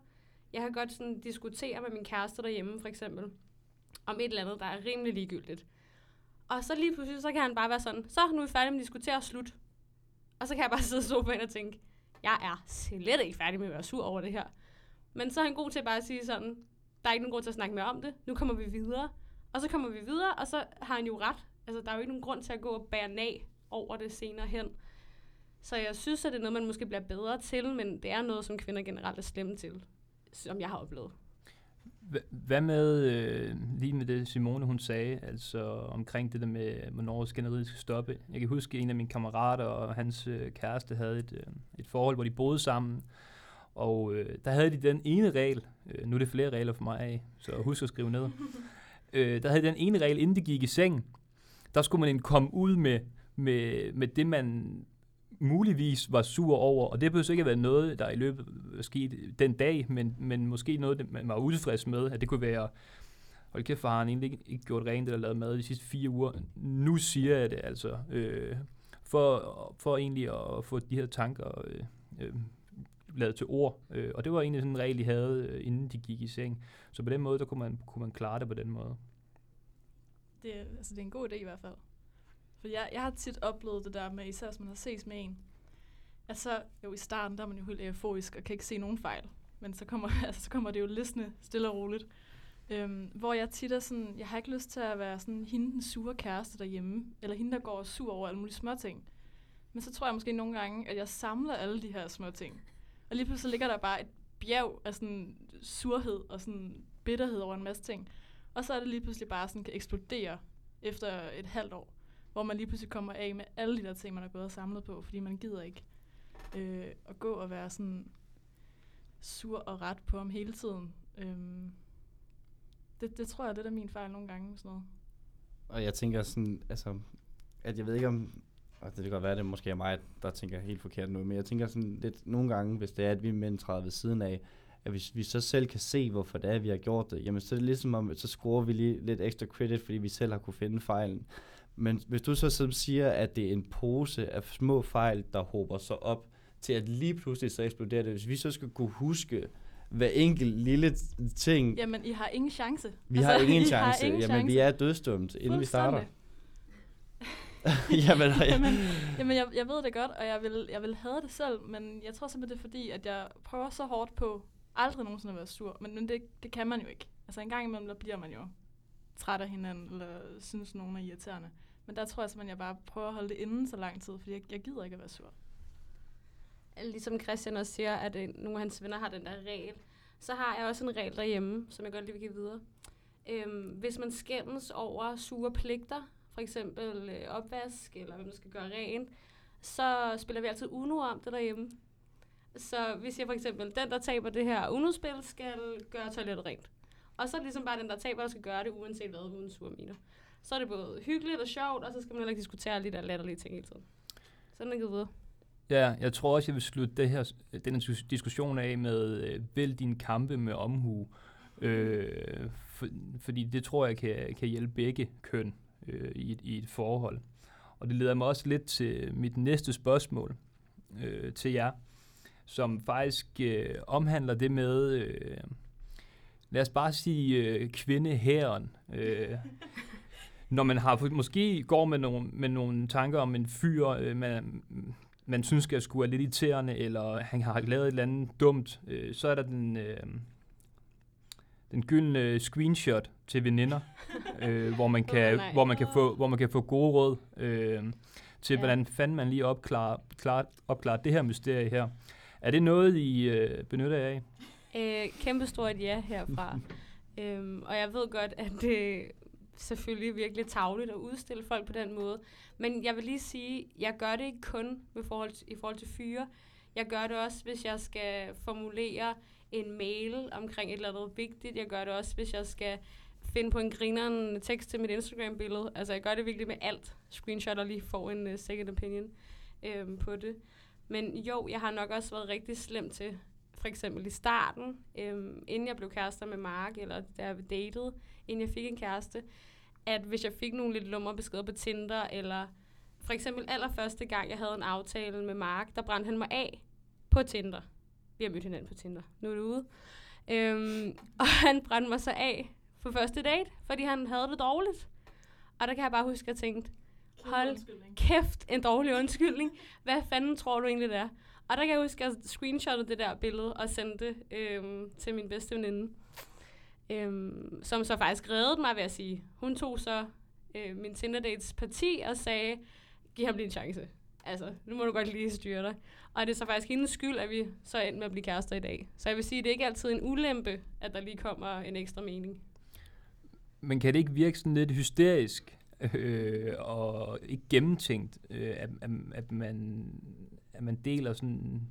Jeg kan godt sådan diskutere med min kæreste derhjemme, for eksempel, om et eller andet, der er rimelig ligegyldigt. Og så lige pludselig, så kan han bare være sådan, så nu er vi færdige med at diskutere, og slut. Og så kan jeg bare sidde i sofaen og tænke, jeg er slet ikke færdig med at være sur over det her. Men så er han god til bare at sige sådan, der er ikke nogen grund til at snakke mere om det, nu kommer vi videre. Og så kommer vi videre, og så har han jo ret. Altså, der er jo ikke nogen grund til at gå og bære nag over det senere hen. Så jeg synes, at det er noget, man måske bliver bedre til, men det er noget, som kvinder generelt er slemme til, som jeg har oplevet. Hvad med øh, lige med det Simone hun sagde, altså omkring det der med, hvornår skænderiet skal stoppe. Jeg kan huske, at en af mine kammerater og hans øh, kæreste havde et, øh, et forhold, hvor de boede sammen. Og øh, der havde de den ene regel, øh, nu er det flere regler for mig af, så husk at skrive ned. øh, der havde den ene regel, inden de gik i seng, der skulle man komme ud med, med, med det, man muligvis var sur over, og det behøver ikke have været noget, der i løbet skete den dag, men, men måske noget, man var utilfreds med, at det kunne være, hold kæft, for har han egentlig ikke, ikke gjort rent eller lavet mad de sidste fire uger. Nu siger jeg det altså, øh, for, for egentlig at få de her tanker øh, øh, lavet til ord. Øh, og det var egentlig sådan en regel, de havde, øh, inden de gik i seng. Så på den måde, der kunne man, kunne man klare det på den måde. Det, altså, det er en god idé i hvert fald. For jeg, jeg har tit oplevet det der med, især hvis man har ses med en, altså jo i starten, der er man jo helt euforisk og kan ikke se nogen fejl. Men så kommer, altså, så kommer det jo listende stille og roligt. Øhm, hvor jeg tit er sådan, jeg har ikke lyst til at være sådan hende den sure kæreste derhjemme, eller hende, der går sur over alle mulige små ting. Men så tror jeg måske nogle gange, at jeg samler alle de her små ting. Og lige pludselig ligger der bare et bjerg af sådan surhed og sådan bitterhed over en masse ting. Og så er det lige pludselig bare sådan kan eksplodere efter et halvt år hvor man lige pludselig kommer af med alle de der ting, man har gået og samlet på, fordi man gider ikke øh, at gå og være sådan sur og ret på ham hele tiden. Øhm, det, det tror jeg, det er min fejl nogle gange. Sådan noget. Og jeg tænker sådan, altså, at jeg ved ikke om, og det kan godt være, at det måske er mig, der tænker helt forkert nu, men jeg tænker sådan lidt nogle gange, hvis det er, at vi mænd træder ved siden af, at hvis vi så selv kan se, hvorfor det er, at vi har gjort det, jamen så er det ligesom om, så scorer vi lige lidt ekstra credit, fordi vi selv har kunne finde fejlen. Men hvis du så siger, at det er en pose af små fejl, der håber sig op, til at lige pludselig så eksploderer det, hvis vi så skal kunne huske hver enkelt lille ting. Jamen, I har ingen chance. Vi altså, har ingen chance. Ingen Jamen, chance. vi er dødstumt, inden vi starter. jamen, ja. jamen, jamen jeg, jeg ved det godt, og jeg vil, jeg vil have det selv, men jeg tror simpelthen, det er fordi, at jeg prøver så hårdt på aldrig nogensinde at være sur, men, men det, det kan man jo ikke. Altså en gang imellem, der bliver man jo træt af hinanden, eller synes, nogen er irriterende. Men der tror jeg simpelthen, jeg bare prøver at holde det inden så lang tid, fordi jeg, jeg gider ikke at være sur. Ligesom Christian også siger, at øh, nogle af hans venner har den der regel, så har jeg også en regel derhjemme, som jeg godt lige vil give videre. Øhm, hvis man skændes over sure pligter, for eksempel øh, opvask, eller hvem der skal gøre rent, så spiller vi altid Uno om det derhjemme. Så vi siger for eksempel, den der taber det her Uno-spil, skal gøre toilettet rent. Og så er det ligesom bare den, der taber, der skal gøre det, uanset hvad, uden sure miner så er det både hyggeligt og sjovt, og så skal man heller ikke diskutere lidt af latterlige ting hele tiden. Sådan er det videre. Ja, jeg tror også, jeg vil slutte det her, den her diskussion af med, øh, vælg din kampe med omhu. Øh, for, fordi det tror jeg kan, kan hjælpe begge køn øh, i, et, i et forhold. Og det leder mig også lidt til mit næste spørgsmål øh, til jer, som faktisk øh, omhandler det med, øh, lad os bare sige øh, kvindehæren. Øh, når man har måske går med nogle, med nogle tanker om en fyr, øh, man, man synes skal skulle er lidt irriterende, eller han har lavet et eller andet dumt, øh, så er der den, øh, den gyldne screenshot til veninder, øh, hvor, man kan, oh, hvor, man kan få, hvor man kan få gode råd øh, til, ja. hvordan fanden man lige opklarer, klar, opklarer det her mysterie her. Er det noget, I øh, benytter jer af? Øh, kæmpe stort ja herfra. Øhm, og jeg ved godt, at det selvfølgelig virkelig tavligt at udstille folk på den måde. Men jeg vil lige sige, jeg gør det ikke kun med forhold til, i forhold til fyre. Jeg gør det også, hvis jeg skal formulere en mail omkring et eller andet vigtigt. Jeg gør det også, hvis jeg skal finde på en grineren tekst til mit Instagram-billede. Altså, jeg gør det virkelig med alt. Screenshotter lige får en uh, second opinion øhm, på det. Men jo, jeg har nok også været rigtig slem til, for eksempel i starten, øhm, inden jeg blev kærester med Mark, eller da jeg datede, inden jeg fik en kæreste, at hvis jeg fik nogle lidt lumre beskeder på Tinder, eller for eksempel allerførste gang, jeg havde en aftale med Mark, der brændte han mig af på Tinder. Vi har mødt hinanden på Tinder. Nu er det ude. Øhm, og han brændte mig så af på første date, fordi han havde det dårligt. Og der kan jeg bare huske, at jeg tænkte, hold kæft, en dårlig undskyldning. Hvad fanden tror du egentlig, det er? Og der kan jeg huske, at jeg screenshottede det der billede og sendte det øhm, til min bedste veninde. Øhm, som så faktisk reddede mig, vil jeg sige. Hun tog så øh, min Tinder-dates parti og sagde, giv ham lige en chance. Altså, nu må du godt lige styre dig. Og det er så faktisk hendes skyld, at vi så endte med at blive kærester i dag. Så jeg vil sige, at det er ikke altid en ulempe, at der lige kommer en ekstra mening. Men kan det ikke virke sådan lidt hysterisk øh, og ikke gennemtænkt, øh, at, at, at, man, at man deler sådan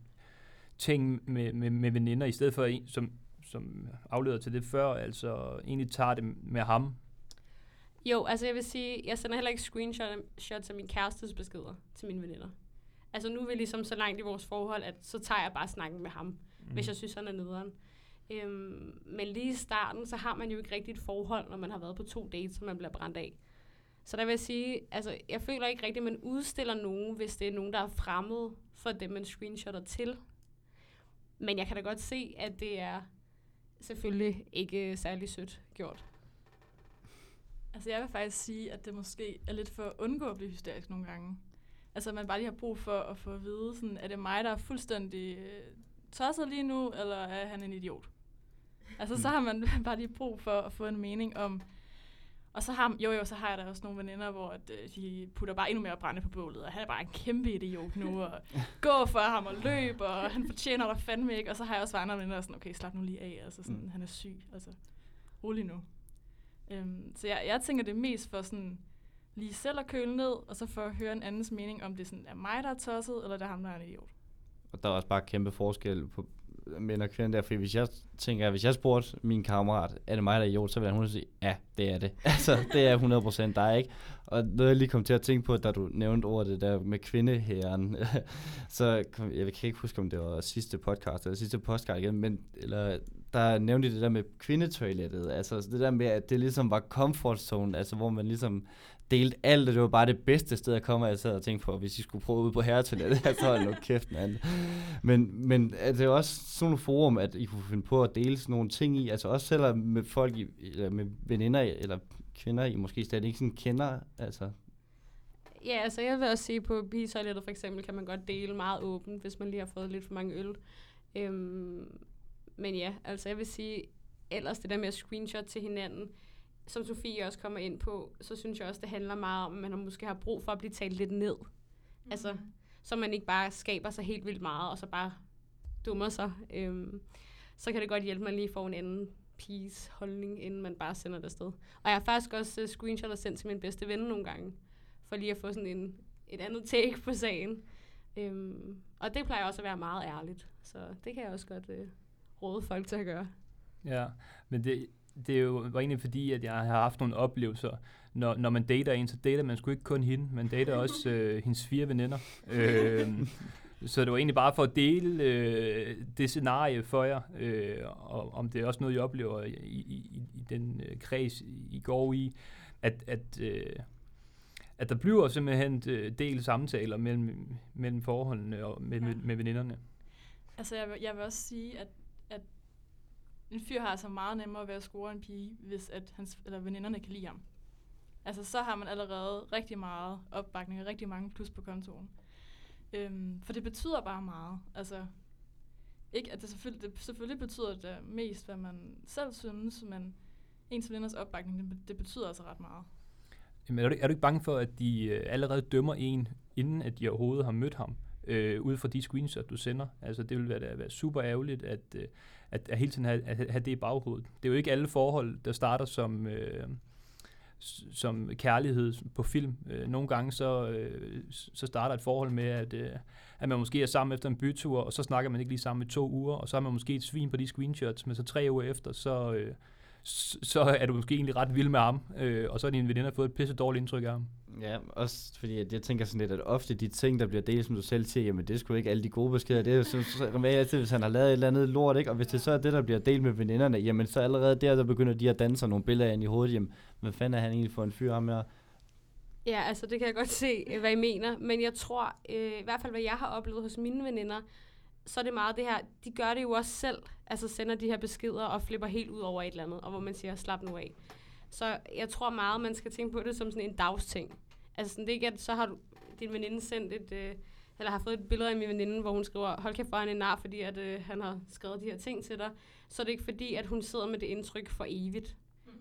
ting med, med, med veninder, i stedet for, en, som, som afleder til det før, altså egentlig tager det med ham? Jo, altså jeg vil sige, jeg sender heller ikke screenshots af min kærestes beskeder til mine veninder. Altså nu er vi ligesom så langt i vores forhold, at så tager jeg bare snakken med ham, mm. hvis jeg synes, han er nederen. Øhm, men lige i starten, så har man jo ikke rigtigt et forhold, når man har været på to dates, så man bliver brændt af. Så der vil jeg sige, altså jeg føler ikke rigtigt, at man udstiller nogen, hvis det er nogen, der er fremmed for dem, man screenshotter til. Men jeg kan da godt se, at det er selvfølgelig ikke særlig sødt gjort. Altså jeg vil faktisk sige, at det måske er lidt for at undgå at blive hysterisk nogle gange. Altså man bare lige har brug for at få at vide, sådan, er det mig, der er fuldstændig øh, tosset lige nu, eller er han en idiot? Altså så har man bare lige brug for at få en mening om, og så har, jo, jo, så har jeg da også nogle veninder, hvor at, øh, de putter bare endnu mere brænde på bålet, og han er bare en kæmpe idiot nu, og gå for ham og løb, og han fortjener dig fandme ikke. Og så har jeg også andre veninder, der er sådan, okay, slap nu lige af, altså sådan, mm. han er syg, altså rolig nu. Um, så jeg, jeg tænker, det mest for sådan, lige selv at køle ned, og så for at høre en andens mening, om det sådan er mig, der er tosset, eller det er ham, der er en idiot. Og der er også bare kæmpe forskel på mænd og kvinder der, fordi hvis jeg tænker, hvis jeg spurgte min kammerat, er det mig, der er idiot, så vil hun sige, ja, det er det. altså, det er 100% dig, ikke? Og noget jeg lige kom til at tænke på, da du nævnte ordet det der med kvindeherren, så kom, jeg kan ikke huske, om det var sidste podcast, eller sidste podcast igen, men eller, der nævnte det der med kvindetoilettet, altså det der med, at det ligesom var comfort zone, altså hvor man ligesom delte alt, og det var bare det bedste sted at komme, og jeg sad og tænkte på, hvis I skulle prøve ud på herretoilettet, så hold nu kæft, mand. Men, men er det er også sådan nogle forum, at I kunne finde på at dele sådan nogle ting i, altså også selvom med folk, i, eller med veninder, eller kvinder, I måske stadig ikke sådan kender, altså Ja, altså jeg vil også sige, på pigetoilettet for eksempel, kan man godt dele meget åbent, hvis man lige har fået lidt for mange øl. Øhm, men ja, altså jeg vil sige, ellers det der med at screenshot til hinanden, som Sofie også kommer ind på, så synes jeg også, det handler meget om, at man måske har brug for at blive talt lidt ned. Mm. Altså, så man ikke bare skaber sig helt vildt meget, og så bare dummer sig. Øhm, så kan det godt hjælpe, at man lige får en anden piece holdning, inden man bare sender det afsted. Og jeg har faktisk også uh, screenshot og sendt til min bedste ven nogle gange, for lige at få sådan en, et andet take på sagen. Øhm, og det plejer også at være meget ærligt, så det kan jeg også godt uh, råde folk til at gøre. Ja, men det, det er jo var egentlig fordi, at jeg har haft nogle oplevelser. Når, når man dater en, så dater man sgu ikke kun hende, man dater også øh, hendes fire veninder. øh, så det var egentlig bare for at dele øh, det scenarie for jer, øh, og om det er også noget, jeg oplever i, i, i den øh, kreds, I går i, at, at, øh, at der bliver simpelthen øh, del samtaler mellem, mellem forholdene og med, ja. med, med veninderne. Altså jeg vil, jeg vil også sige, at en fyr har altså meget nemmere ved at score en pige, hvis at hans, eller veninderne kan lide ham. Altså, så har man allerede rigtig meget opbakning og rigtig mange plus på kontoen. Øhm, for det betyder bare meget. Altså, ikke at det selvfølgelig, det selvfølgelig betyder det øh, mest, hvad man selv synes, men ens veninders opbakning, det, det betyder altså ret meget. Jamen, er, du, er du ikke bange for, at de øh, allerede dømmer en, inden at de overhovedet har mødt ham, øh, ud fra de screenshots, du sender? Altså, det vil være, være super ærgerligt, at, øh, at, at hele tiden have, at have det i baghovedet. Det er jo ikke alle forhold, der starter som, øh, som kærlighed på film. Øh, nogle gange så, øh, så starter et forhold med, at, øh, at man måske er sammen efter en bytur, og så snakker man ikke lige sammen i to uger, og så er man måske et svin på de screenshots, men så tre uger efter, så, øh, så er du måske egentlig ret vild med ham, øh, og så er din veninde fået et pisse dårligt indtryk af ham. Ja, også fordi at jeg tænker sådan lidt, at ofte de ting, der bliver delt, som du selv siger, jamen det er sgu ikke alle de gode beskeder. Det er jo så, så med altid, hvis han har lavet et eller andet lort, ikke? Og hvis det så er det, der bliver delt med veninderne, jamen så allerede der, der begynder de at danse nogle billeder ind i hovedet. Jamen, hvad fanden er han egentlig for en fyr, ham her? Ja, altså det kan jeg godt se, hvad I mener. Men jeg tror, øh, i hvert fald hvad jeg har oplevet hos mine veninder, så er det meget det her, de gør det jo også selv. Altså sender de her beskeder og flipper helt ud over et eller andet, og hvor man siger, slap nu af. Så jeg tror meget, man skal tænke på det som sådan en dagsting. Altså sådan, det er ikke, at så har du, din veninde sendt et, øh, eller har fået et billede af min veninde, hvor hun skriver, hold kæft, hvor han en nar, fordi at, øh, han har skrevet de her ting til dig. Så er det ikke fordi, at hun sidder med det indtryk for evigt.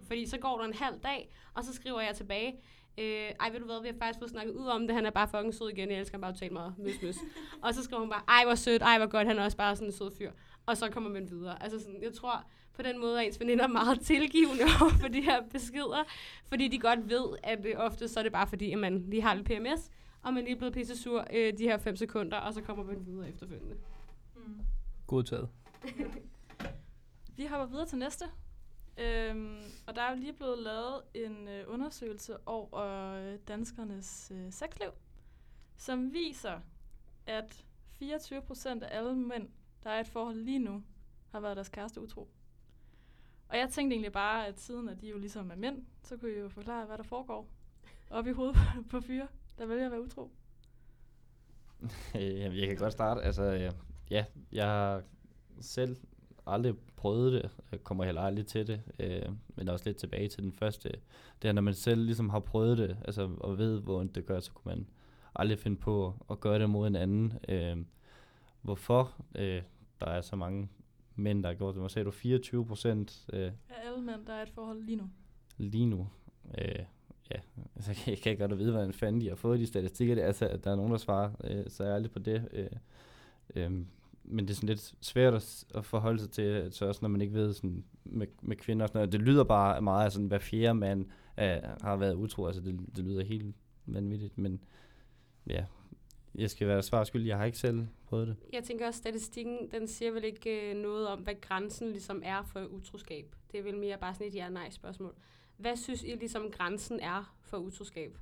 Fordi så går der en halv dag, og så skriver jeg tilbage, øh, ej ved du hvad, vi har faktisk fået snakket ud om det, han er bare fucking sød igen, jeg elsker ham bare totalt meget, møs, møs. og så skriver hun bare, ej hvor sødt, ej hvor godt, han er også bare sådan en sød fyr. Og så kommer man videre. Altså sådan, jeg tror på den måde, at ens veninder er meget tilgivende over for de her beskeder, fordi de godt ved, at øh, ofte så er det bare fordi, at man lige har lidt PMS, og man lige er blevet pisse sur øh, de her 5 sekunder, og så kommer man videre efterfølgende. Mm. Godtaget. Vi hopper videre til næste. Øhm, og der er jo lige blevet lavet en øh, undersøgelse over øh, danskernes øh, sexliv, som viser, at 24 procent af alle mænd, der er i et forhold lige nu, har været deres kæreste utro. Og jeg tænkte egentlig bare, at siden at de jo ligesom er mænd, så kunne I jo forklare, hvad der foregår op i hovedet på, fyre, der vælger at være utro. Jamen, jeg kan godt starte. Altså, ja, jeg har selv aldrig prøvet det. Jeg kommer heller aldrig til det. Øh, men også lidt tilbage til den første. Det er, når man selv ligesom har prøvet det, altså, og ved, hvor det gør, så kunne man aldrig finde på at gøre det mod en anden. Øh, hvorfor øh, der er så mange mænd, der gjort det? Hvad sagde du? 24 procent øh, Af alle mænd, der er et forhold lige nu. lige nu. Øh, ja, altså, jeg kan- jeg kan ikke godt vide, hvordan fanden de har fået de statistikker. Det er altså, at der er nogen, der svarer, øh, så er aldrig på det. Øh, øh, men det er sådan lidt svært at, at forholde sig til, så også når man ikke ved sådan, med, med kvinder og sådan noget. Det lyder bare meget af sådan, hver fjerde mand øh, har været utro. Altså, det, det lyder helt vanvittigt, men ja, jeg skal være svar skyld. Jeg har ikke selv prøvet det. Jeg tænker også, at statistikken, den siger vel ikke øh, noget om, hvad grænsen ligesom er for utroskab. Det er vel mere bare sådan et ja-nej spørgsmål. Hvad synes I ligesom grænsen er for utroskab?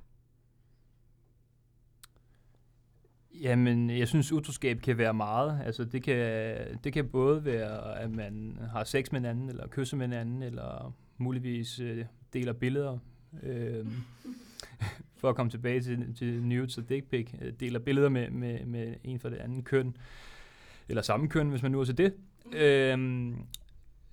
Jamen, jeg synes, utroskab kan være meget. Altså, det kan, det kan både være, at man har sex med en anden, eller kysser med en anden, eller muligvis øh, deler billeder. Øh, for at komme tilbage til, til nudes og dick pic, øh, deler billeder med, med, med en fra det andet køn, eller samme køn, hvis man nu er til det. Øhm,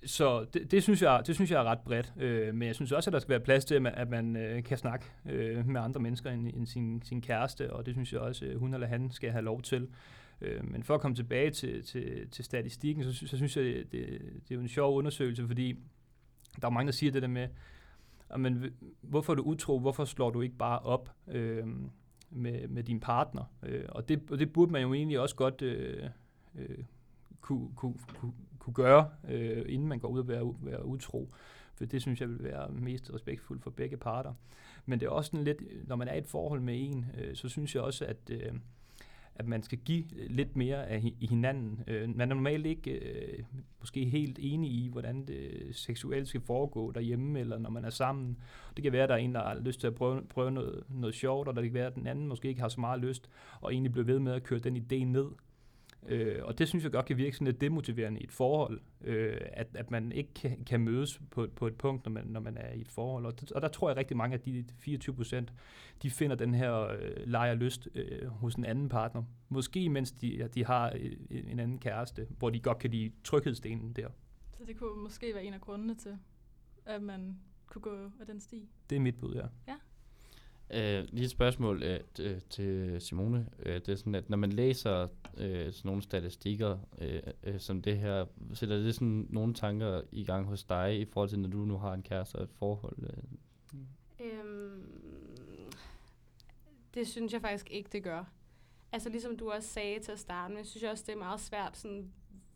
så det, det, synes jeg, det synes jeg er ret bredt. Øh, men jeg synes også, at der skal være plads til, at man, at man øh, kan snakke øh, med andre mennesker end, end sin, sin kæreste, og det synes jeg også, øh, hun eller han skal have lov til. Øh, men for at komme tilbage til, til, til statistikken, så, så synes jeg, det, det, det er jo en sjov undersøgelse, fordi der er mange, der siger det der med, men, hvorfor er du utro, hvorfor slår du ikke bare op øh, med, med din partner? Øh, og, det, og det burde man jo egentlig også godt øh, øh, kunne, kunne, kunne, kunne gøre, øh, inden man går ud og være, være utro. For det synes jeg vil være mest respektfuldt for begge parter. Men det er også sådan lidt, når man er i et forhold med en, øh, så synes jeg også, at, øh, at man skal give øh, lidt mere af i hinanden. Øh, man er normalt ikke øh, måske helt enig i, hvordan det seksuelt skal foregå derhjemme, eller når man er sammen. Det kan være, at der er en, der har lyst til at prøve, prøve noget, noget sjovt, og der kan være, at den anden måske ikke har så meget lyst, og egentlig bliver ved med at køre den idé ned. Øh, og det synes jeg godt kan virke sådan lidt demotiverende i et forhold, øh, at, at man ikke kan, kan mødes på, på et punkt, når man, når man er i et forhold. Og, og der tror jeg rigtig mange af de 24 procent, de finder den her øh, leje og lyst øh, hos en anden partner. Måske mens de, ja, de har øh, en anden kæreste, hvor de godt kan lide tryghedsdelen der. Så det kunne måske være en af grundene til, at man kunne gå af den sti. Det er mit bud, ja. Øh, lige et spørgsmål øh, t- øh, til Simone. Øh, det er sådan, at når man læser øh, sådan nogle statistikker øh, øh, som det her, sætter det sådan nogle tanker i gang hos dig i forhold til, når du nu har en kæreste og et forhold? Øh? Øhm, det synes jeg faktisk ikke, det gør. Altså ligesom du også sagde til at starte med, synes jeg også, det er meget svært sådan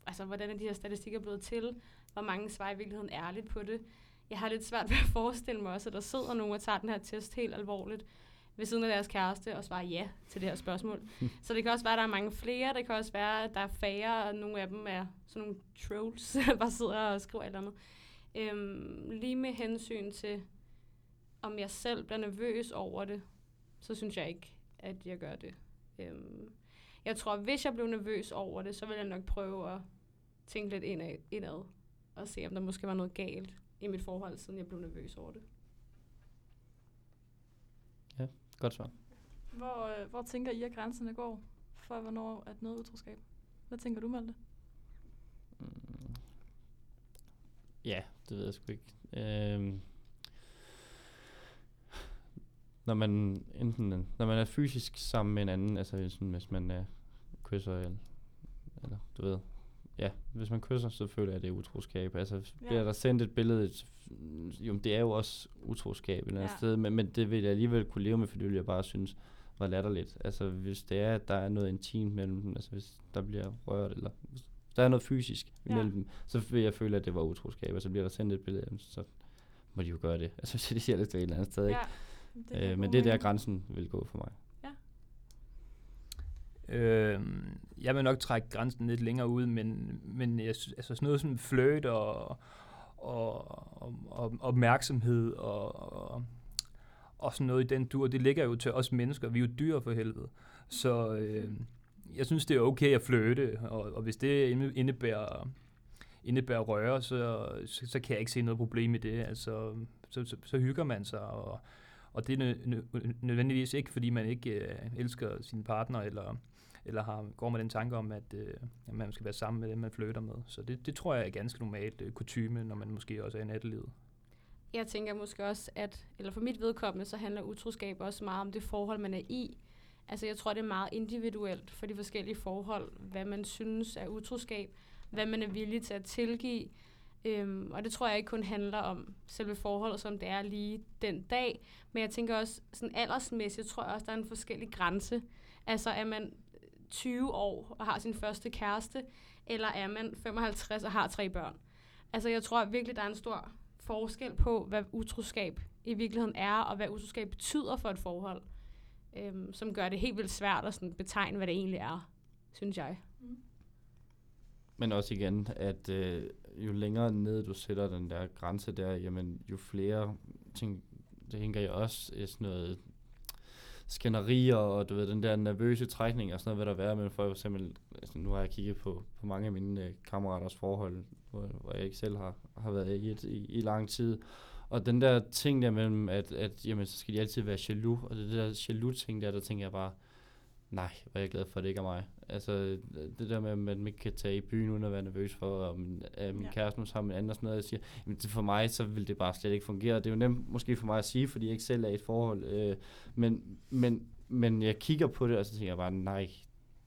altså, hvordan er de her statistikker blevet til? Hvor mange svarer i virkeligheden ærligt på det? Jeg har lidt svært ved at forestille mig også, at der sidder nogen og tager den her test helt alvorligt ved siden af deres kæreste og svarer ja til det her spørgsmål. så det kan også være, at der er mange flere. Det kan også være, at der er færre, og nogle af dem er sådan nogle trolls, der bare sidder og skriver et eller andet. Øhm, lige med hensyn til, om jeg selv bliver nervøs over det, så synes jeg ikke, at jeg gør det. Øhm, jeg tror, hvis jeg blev nervøs over det, så vil jeg nok prøve at tænke lidt indad, indad og se, om der måske var noget galt i mit forhold, siden jeg blev nervøs over det. Godt svar. Hvor, øh, hvor tænker I, at grænserne går for, hvornår at noget utroskab? Hvad tænker du, Malte? Mm. Ja, det ved jeg sgu ikke. Øhm. Når man enten når man er fysisk sammen med en anden, altså sådan, hvis man er kysser eller, eller du ved, ja, hvis man kysser, så føler jeg, at det er utroskab. Altså, Ja. bliver der sendt et billede, jo, det er jo også utroskab et eller andet Ja. sted, men, men det vil jeg alligevel kunne leve med, fordi det jeg bare synes var latterligt. Altså, hvis det er, at der er noget intimt mellem dem, altså hvis der bliver rørt, eller hvis der er noget fysisk Ja. mellem dem, så vil jeg føle, at det var utroskab, og så bliver der sendt et billede af dem, så må de jo gøre det. Altså, så de siger det et eller andet sted, ikke? det Øh, men det er der, grænsen vil gå for mig. Øh, jeg vil nok trække grænsen lidt længere ud, men, men jeg, altså sådan noget som fløjt og, og, og, og opmærksomhed og, og, og sådan noget i den dur, det ligger jo til os mennesker. Vi er jo dyr for helvede. Så øh, jeg synes, det er okay at fløjte, og, og hvis det indebærer, indebærer røre, så, så, så kan jeg ikke se noget problem i det. Altså, så, så, så hygger man sig, og, og det er nø, nø, nødvendigvis ikke, fordi man ikke øh, elsker sin partner, eller, eller har, går med den tanke om, at, øh, at man skal være sammen med dem, man flytter med. Så det, det tror jeg er ganske normalt øh, kutyme, når man måske også er i nattelivet. Jeg tænker måske også, at, eller for mit vedkommende, så handler utroskab også meget om det forhold, man er i. Altså jeg tror, det er meget individuelt for de forskellige forhold, hvad man synes er utroskab, hvad man er villig til at tilgive. Øhm, og det tror jeg ikke kun handler om selve forholdet, som det er lige den dag. Men jeg tænker også, sådan aldersmæssigt, tror jeg også, der er en forskellig grænse. Altså er man 20 år og har sin første kæreste, eller er man 55 og har tre børn? Altså jeg tror virkelig, der er en stor forskel på, hvad utroskab i virkeligheden er, og hvad utroskab betyder for et forhold, øhm, som gør det helt vildt svært at sådan betegne, hvad det egentlig er, synes jeg. Men også igen, at øh, jo længere ned du sætter den der grænse der, jamen jo flere ting, det hænger jeg også i sådan noget skænderier, og du ved, den der nervøse trækning og sådan noget, vil der være mellem folk, for eksempel, altså, nu har jeg kigget på, på mange af mine øh, kammeraters forhold, hvor, hvor jeg ikke selv har, har været i, et, i, i lang tid, og den der ting der mellem, at, at jamen, så skal de altid være jaloux, og det, det der jaloux ting der, der tænker jeg bare, nej, hvor er jeg glad for, at det ikke er mig. Altså, det der med, at man ikke kan tage i byen uden at være nervøs for, om er min Ja. kæreste nu sammen med en anden og sådan noget, jeg siger, jamen det for mig, så vil det bare slet ikke fungere. Det er jo nemt måske for mig at sige, fordi jeg ikke selv er i et forhold, øh, men, men, men jeg kigger på det, og så tænker jeg bare, nej,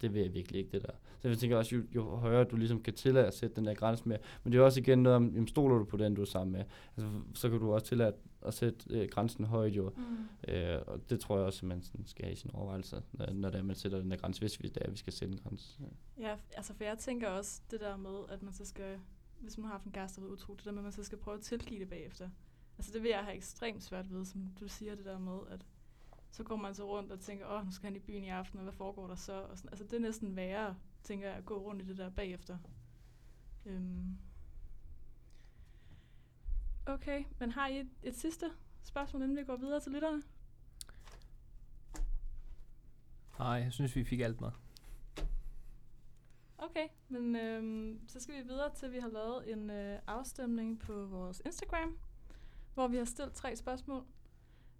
det vil jeg virkelig ikke, det der. Så jeg tænker også, jo, jo højere du ligesom kan tillade at sætte den der grænse med, men det er også igen noget om, jamen, stoler du på den, du er sammen med, altså, så kan du også tillade at sætte øh, grænsen højt jo, Mm. Øh, og det tror jeg også, at man sådan skal have i sine overvejelser, når, når det er, man sætter den der grænse, hvis vi, det er, vi skal sætte en grænse. Ja. Ja, altså for jeg tænker også det der med, at man så skal, hvis man har haft en kæreste, der er utro, det der med, at man så skal prøve at tilgive det bagefter. Altså det vil jeg have ekstremt svært ved, som du siger det der med, at så går man så rundt og tænker, åh, nu skal han i byen i aften, og hvad foregår der så? Og sådan, altså det er næsten værre, tænker jeg, at gå rundt i det der bagefter. Øhm. Okay, men har I et, et sidste spørgsmål, inden vi går videre til lytterne? Nej, jeg synes, vi fik alt med. Okay, men øhm, så skal vi videre til, at vi har lavet en øh, afstemning på vores Instagram, hvor vi har stillet tre spørgsmål.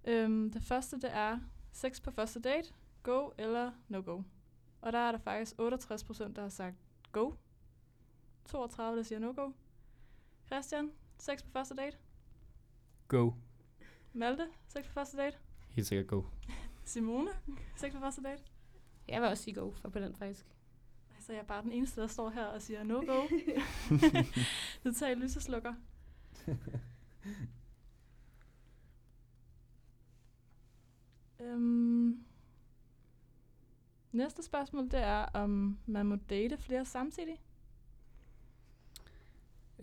Øhm, det første, det er sex på første date, go eller no go. Og der er der faktisk 68 procent, der har sagt go. 32, der siger no go. Christian, sex på første date. Go. Malte, sex på første date. Helt sikkert go. Simone, sex på første date. Jeg vil også sige go for på den faktisk. Så jeg er bare den eneste, der står her og siger no go. det tager lyseslukker. Øhm, næste spørgsmål, det er, om man må date flere samtidig.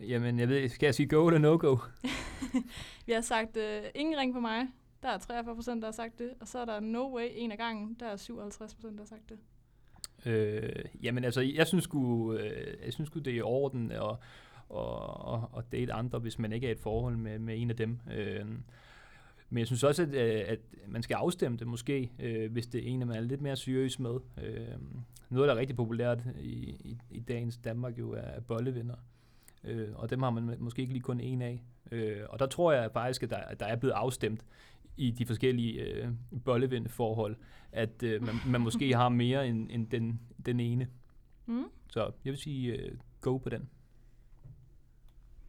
Jamen, jeg ved, skal jeg sige go eller no-go? Vi har sagt, øh, ingen ring på mig. Der er 43 procent, der har sagt det. Og så er der no way en af gangen. Der er 57 procent, der har sagt det. Øh, jamen altså, jeg synes sgu, øh, jeg synes sgu det er i orden at, at, at, at date andre, hvis man ikke er i et forhold med, med en af dem. Øh, men jeg synes også, at, øh, at man skal afstemme det måske, øh, hvis det er en, man er lidt mere seriøs med. Øh, noget, der er rigtig populært i, i, i dagens Danmark jo er bollevenner. Øh, og dem har man måske ikke lige kun en af. Øh, og der tror jeg faktisk, at der, at der er blevet afstemt i de forskellige øh, bollevendeforhold, at øh, man, man måske har mere end, end den, den ene. Mm. Så jeg vil sige øh, go på den.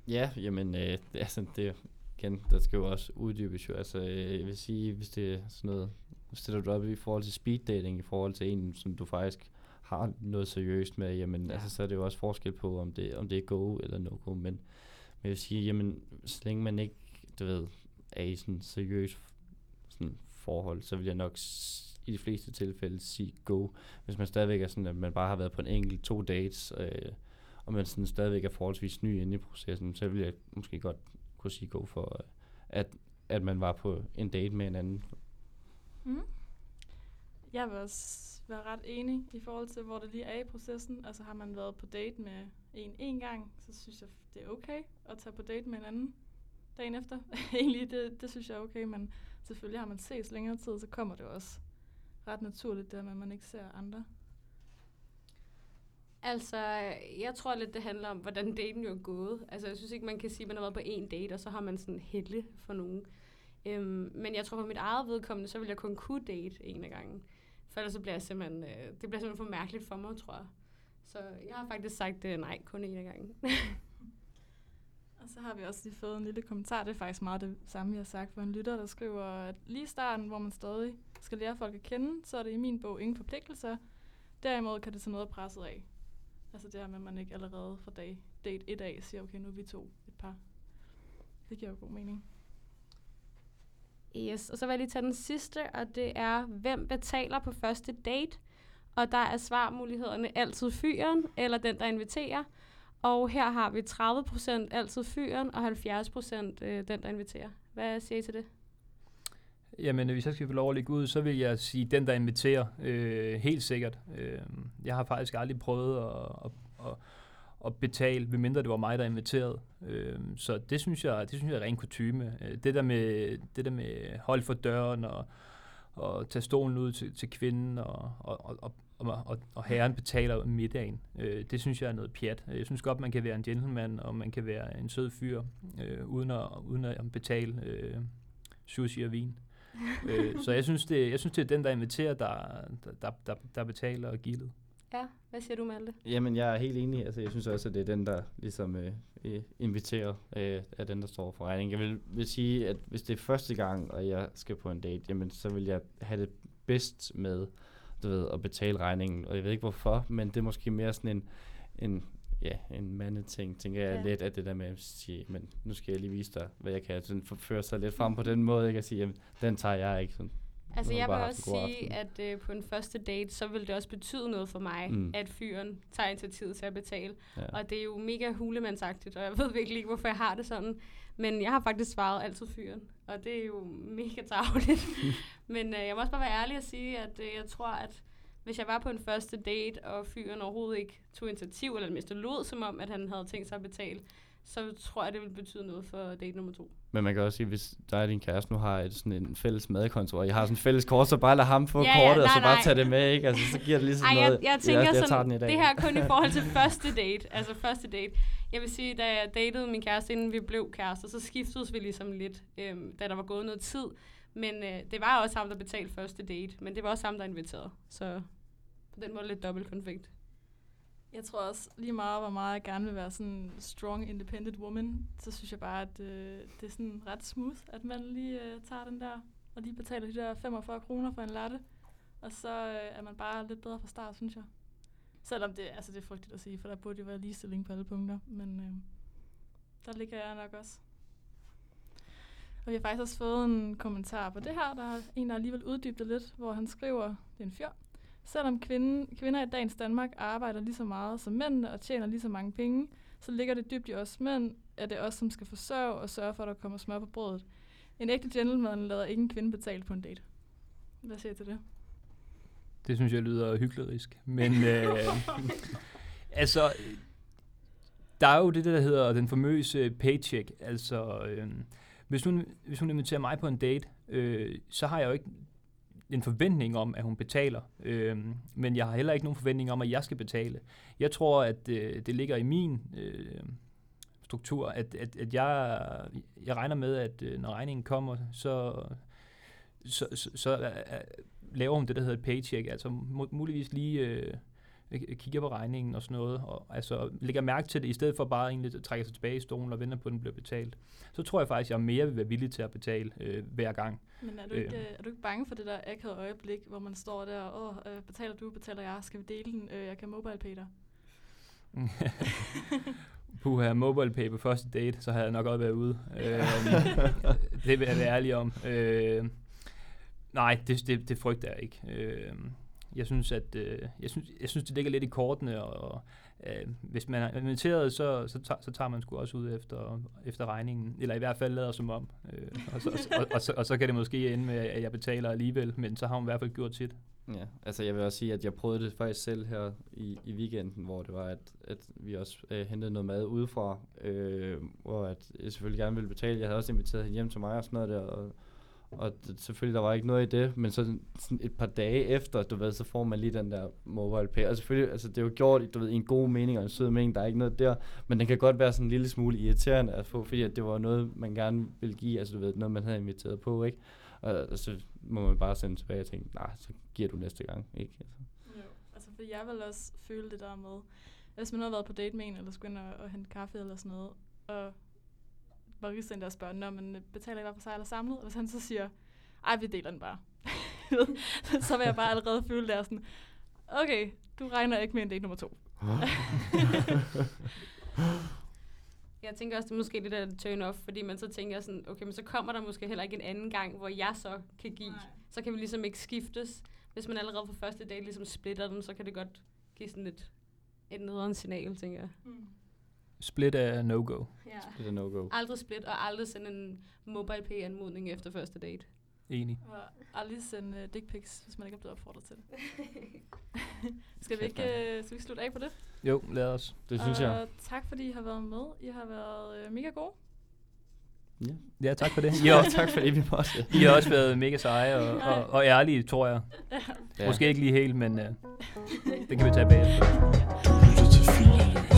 Ja, jamen, øh, det, altså, det, igen, der skal jo også uddybes jo. Altså, øh, jeg vil sige, hvis det er sådan noget, stiller du op i forhold til speed dating, i forhold til en, som du faktisk har noget seriøst med, jamen, Ja. altså, så er det jo også forskel på, om det, om det er go eller no go. Men, men jeg vil sige, jamen, så længe man ikke, du ved, er i sådan seriøs sådan forhold, så vil jeg nok i de fleste tilfælde sige go. Hvis man stadigvæk er sådan, at man bare har været på en enkelt to dates, øh, og man sådan stadigvæk er forholdsvis ny inde i processen, så vil jeg måske godt kunne sige for, øh, at, at man var på en date med en anden. Mm. Jeg vil også være ret enig i forhold til, hvor det lige er i processen. Altså har man været på date med en en gang, så synes jeg, det er okay at tage på date med en anden dagen efter. Egentlig, det, det synes jeg er okay, men selvfølgelig har man ses længere tid, så kommer det også ret naturligt, der med, at man ikke ser andre. Altså, jeg tror lidt, det handler om, hvordan daten jo er gået. Altså, jeg synes ikke, man kan sige, at man har været på en date, og så har man sådan helle for nogen. Øhm, men jeg tror, på mit eget vedkommende, så vil jeg kun kunne date en af gangen. For ellers så bliver jeg simpelthen, øh, det bliver simpelthen for mærkeligt for mig, tror jeg. Så jeg har faktisk sagt øh, nej, kun en af gangen. Og så har vi også lige fået en lille kommentar. Det er faktisk meget det samme, jeg har sagt for en lytter, der skriver, at lige i starten, hvor man stadig skal lære folk at kende, så er det i min bog ingen forpligtelser. Derimod kan det tage noget presset af. Altså det her med, at man ikke allerede fra dag, date et af siger, okay, nu er vi to et par. Det giver jo god mening. Yes, og så vil jeg lige tage den sidste, og det er, hvem betaler på første date? Og der er svarmulighederne altid fyren, eller den, der inviterer. Og her har vi 30% altid fyren, og 70% øh, den, der inviterer. Hvad siger I til det? Jamen, hvis jeg skal få lov at lægge ud, så vil jeg sige den, der inviterer. Øh, helt sikkert. Øh, jeg har faktisk aldrig prøvet at, at, at, at betale, medmindre det var mig, der inviterede. Øh, så det synes jeg, det synes jeg er ren kutume. Øh, det der med, det der med hold for døren og, og tage stolen ud til, til kvinden og, og, og, og, og, og, og herren betaler middagen. Øh, det synes jeg er noget pjat. Øh, jeg synes godt, man kan være en gentleman, og man kan være en sød fyr, øh, uden, at, uden at betale øh, sushi og vin. øh, så jeg synes, det, jeg synes, det er den, der inviterer, der, der, der, der betaler og gildet. Ja, hvad siger du, Malte? Jamen, jeg er helt enig. Altså, jeg synes også, at det er den, der ligesom øh, øh, inviterer, øh, er den, der står for regningen. Jeg vil, vil sige, at hvis det er første gang, og jeg skal på en date, jamen, så vil jeg have det bedst med, du ved, at betale regningen. Og jeg ved ikke hvorfor, men det er måske mere sådan en, en ja, en mandeting, tænker jeg Ja. lidt, at det der med at sige, men nu skal jeg lige vise dig, hvad jeg kan. Sådan forføre sig lidt frem på den måde, ikke? At sige, jamen, den tager jeg ikke. Sådan. Altså, jeg vil også sige, at øh, på en første date, så vil det også betyde noget for mig, mm. At fyren tager initiativet til at betale. Ja. Og det er jo mega hulemandsagtigt, og jeg ved virkelig ikke, hvorfor jeg har det sådan. Men jeg har faktisk svaret altid fyren, og det er jo mega tarveligt. Men øh, jeg må også bare være ærlig og sige, at øh, jeg tror, at hvis jeg var på en første date, og fyren overhovedet ikke tog initiativ, eller mindst lod som om, at han havde tænkt sig at betale, så tror jeg, det ville betyde noget for date nummer to. Men man kan også sige, hvis dig og din kæreste nu har et, sådan en fælles madkonto, og I har sådan en fælles kort, så bare lad ham få Ja, ja, kortet, og så nej, bare nej. tage det med, ikke? Altså, så giver det ligesom Ej, noget. jeg, jeg tænker jeg, jeg sådan, dag. det her er kun i forhold til første date. Altså første date. Jeg vil sige, da jeg datede min kæreste, inden vi blev kærester, så skiftedes vi ligesom lidt, øhm, da der var gået noget tid. Men øh, det var også ham, der betalte første date. Men det var også ham, der inviterede. Så på den måde lidt dobbelt konflikt. Jeg tror også lige meget, hvor meget jeg gerne vil være sådan en strong, independent woman, så synes jeg bare, at øh, det er sådan ret smooth, at man lige øh, tager den der, og lige betaler de der 45 kroner for en latte, og så øh, er man bare lidt bedre fra start, synes jeg. Selvom det, altså det er frygteligt at sige, for der burde jo være ligestilling på alle punkter, men øh, der ligger jeg nok også. Og vi har faktisk også fået en kommentar på det her, der er en, der alligevel uddybet lidt, hvor han skriver, det er en fjord, Selvom kvinden, kvinder i dagens Danmark arbejder lige så meget som mændene og tjener lige så mange penge, så ligger det dybt i os mænd, at det er os, som skal forsørge og sørge for, at der kommer smør på brødet. En ægte gentleman lader ikke en kvinde betale på en date. Hvad siger I til det? Det synes jeg lyder hyklerisk. Men øh, altså, der er jo det, der hedder den famøse paycheck. Altså, øh, hvis, hun, hvis hun inviterer mig på en date, øh, så har jeg jo ikke en forventning om, at hun betaler. Øh, men jeg har heller ikke nogen forventning om, at jeg skal betale. Jeg tror, at øh, det ligger i min øh, struktur, at, at, at jeg, jeg regner med, at øh, når regningen kommer, så, så, så, så øh, laver hun det, der hedder et paycheck, altså muligvis lige øh, kigger på regningen og sådan noget, og altså lægger mærke til det, i stedet for bare egentlig at trække sig tilbage i stolen og vente på, at den bliver betalt. Så tror jeg faktisk, at jeg mere vil være villig til at betale øh, hver gang. Men er du, ikke, øh. er du ikke bange for det der akavede øjeblik, hvor man står der, åh, øh, betaler du, betaler jeg, skal vi dele den, øh, jeg kan mobile pay dig? Puha, mobile pay på første date, så havde jeg nok også været ude. øh, det vil jeg være ærlig om. Øh, nej, det, det, det frygter jeg ikke. Øh, jeg synes, at øh, jeg synes, jeg synes, det ligger lidt i kortene, og øh, hvis man er inviteret, så, så, tager, så tager man sgu også ud efter, efter regningen, eller i hvert fald lader som om. Øh, og, så, og, og, og, så, og så kan det måske ende med, at jeg betaler alligevel, men så har hun i hvert fald gjort sit. Ja, altså jeg vil også sige, at jeg prøvede det faktisk selv her i, i weekenden, hvor det var, at, at vi også øh, hentede noget mad udefra, øh, hvor at jeg selvfølgelig gerne ville betale. Jeg havde også inviteret hende hjem til mig og sådan noget der, og, og det, selvfølgelig, der var ikke noget i det, men så sådan et par dage efter, du ved, så får man lige den der mobile pay. Og selvfølgelig, altså det er jo gjort du ved, i en god mening og en sød mening, der er ikke noget der, men den kan godt være sådan en lille smule irriterende at få, fordi at det var noget, man gerne ville give, altså du ved, noget man havde inviteret på, ikke? Og så må man bare sende tilbage og tænke, nej, så giver du næste gang, ikke? Altså. Jo, altså for jeg vil også føle det der med, hvis man har været på date med en, eller skulle ind og, og hente kaffe eller sådan noget, og baristen der spørger, når man betaler I hver for sig eller samlet, og hvis han så siger, ej, vi deler den bare. så vil jeg bare allerede føle der sådan, okay, du regner ikke med en date nummer to. Jeg tænker også, det er måske lidt af turn off, fordi man så tænker sådan, okay, men så kommer der måske heller ikke en anden gang, hvor jeg så kan give. Nej. Så kan vi ligesom ikke skiftes. Hvis man allerede på første date ligesom splitter dem, så kan det godt give sådan lidt et nederen signal, tænker jeg. Mm. Split er no-go. Ja. Split er no-go. Aldrig split, og aldrig sende en mobile pay anmodning efter første date. Enig. Og aldrig sende uh, dick pics, hvis man ikke er blevet opfordret til det. skal, vi ikke, uh, skal vi slutte af på det? Jo, lad os. Det synes jeg. Og tak fordi I har været med. I har været uh, mega gode. Ja. ja, tak for det. Har, tak for det, vi måtte. I har også været mega seje og, og, og ærlige, tror jeg. Ja. Måske ikke lige helt, men uh, det kan vi tage bagefter. Lytte til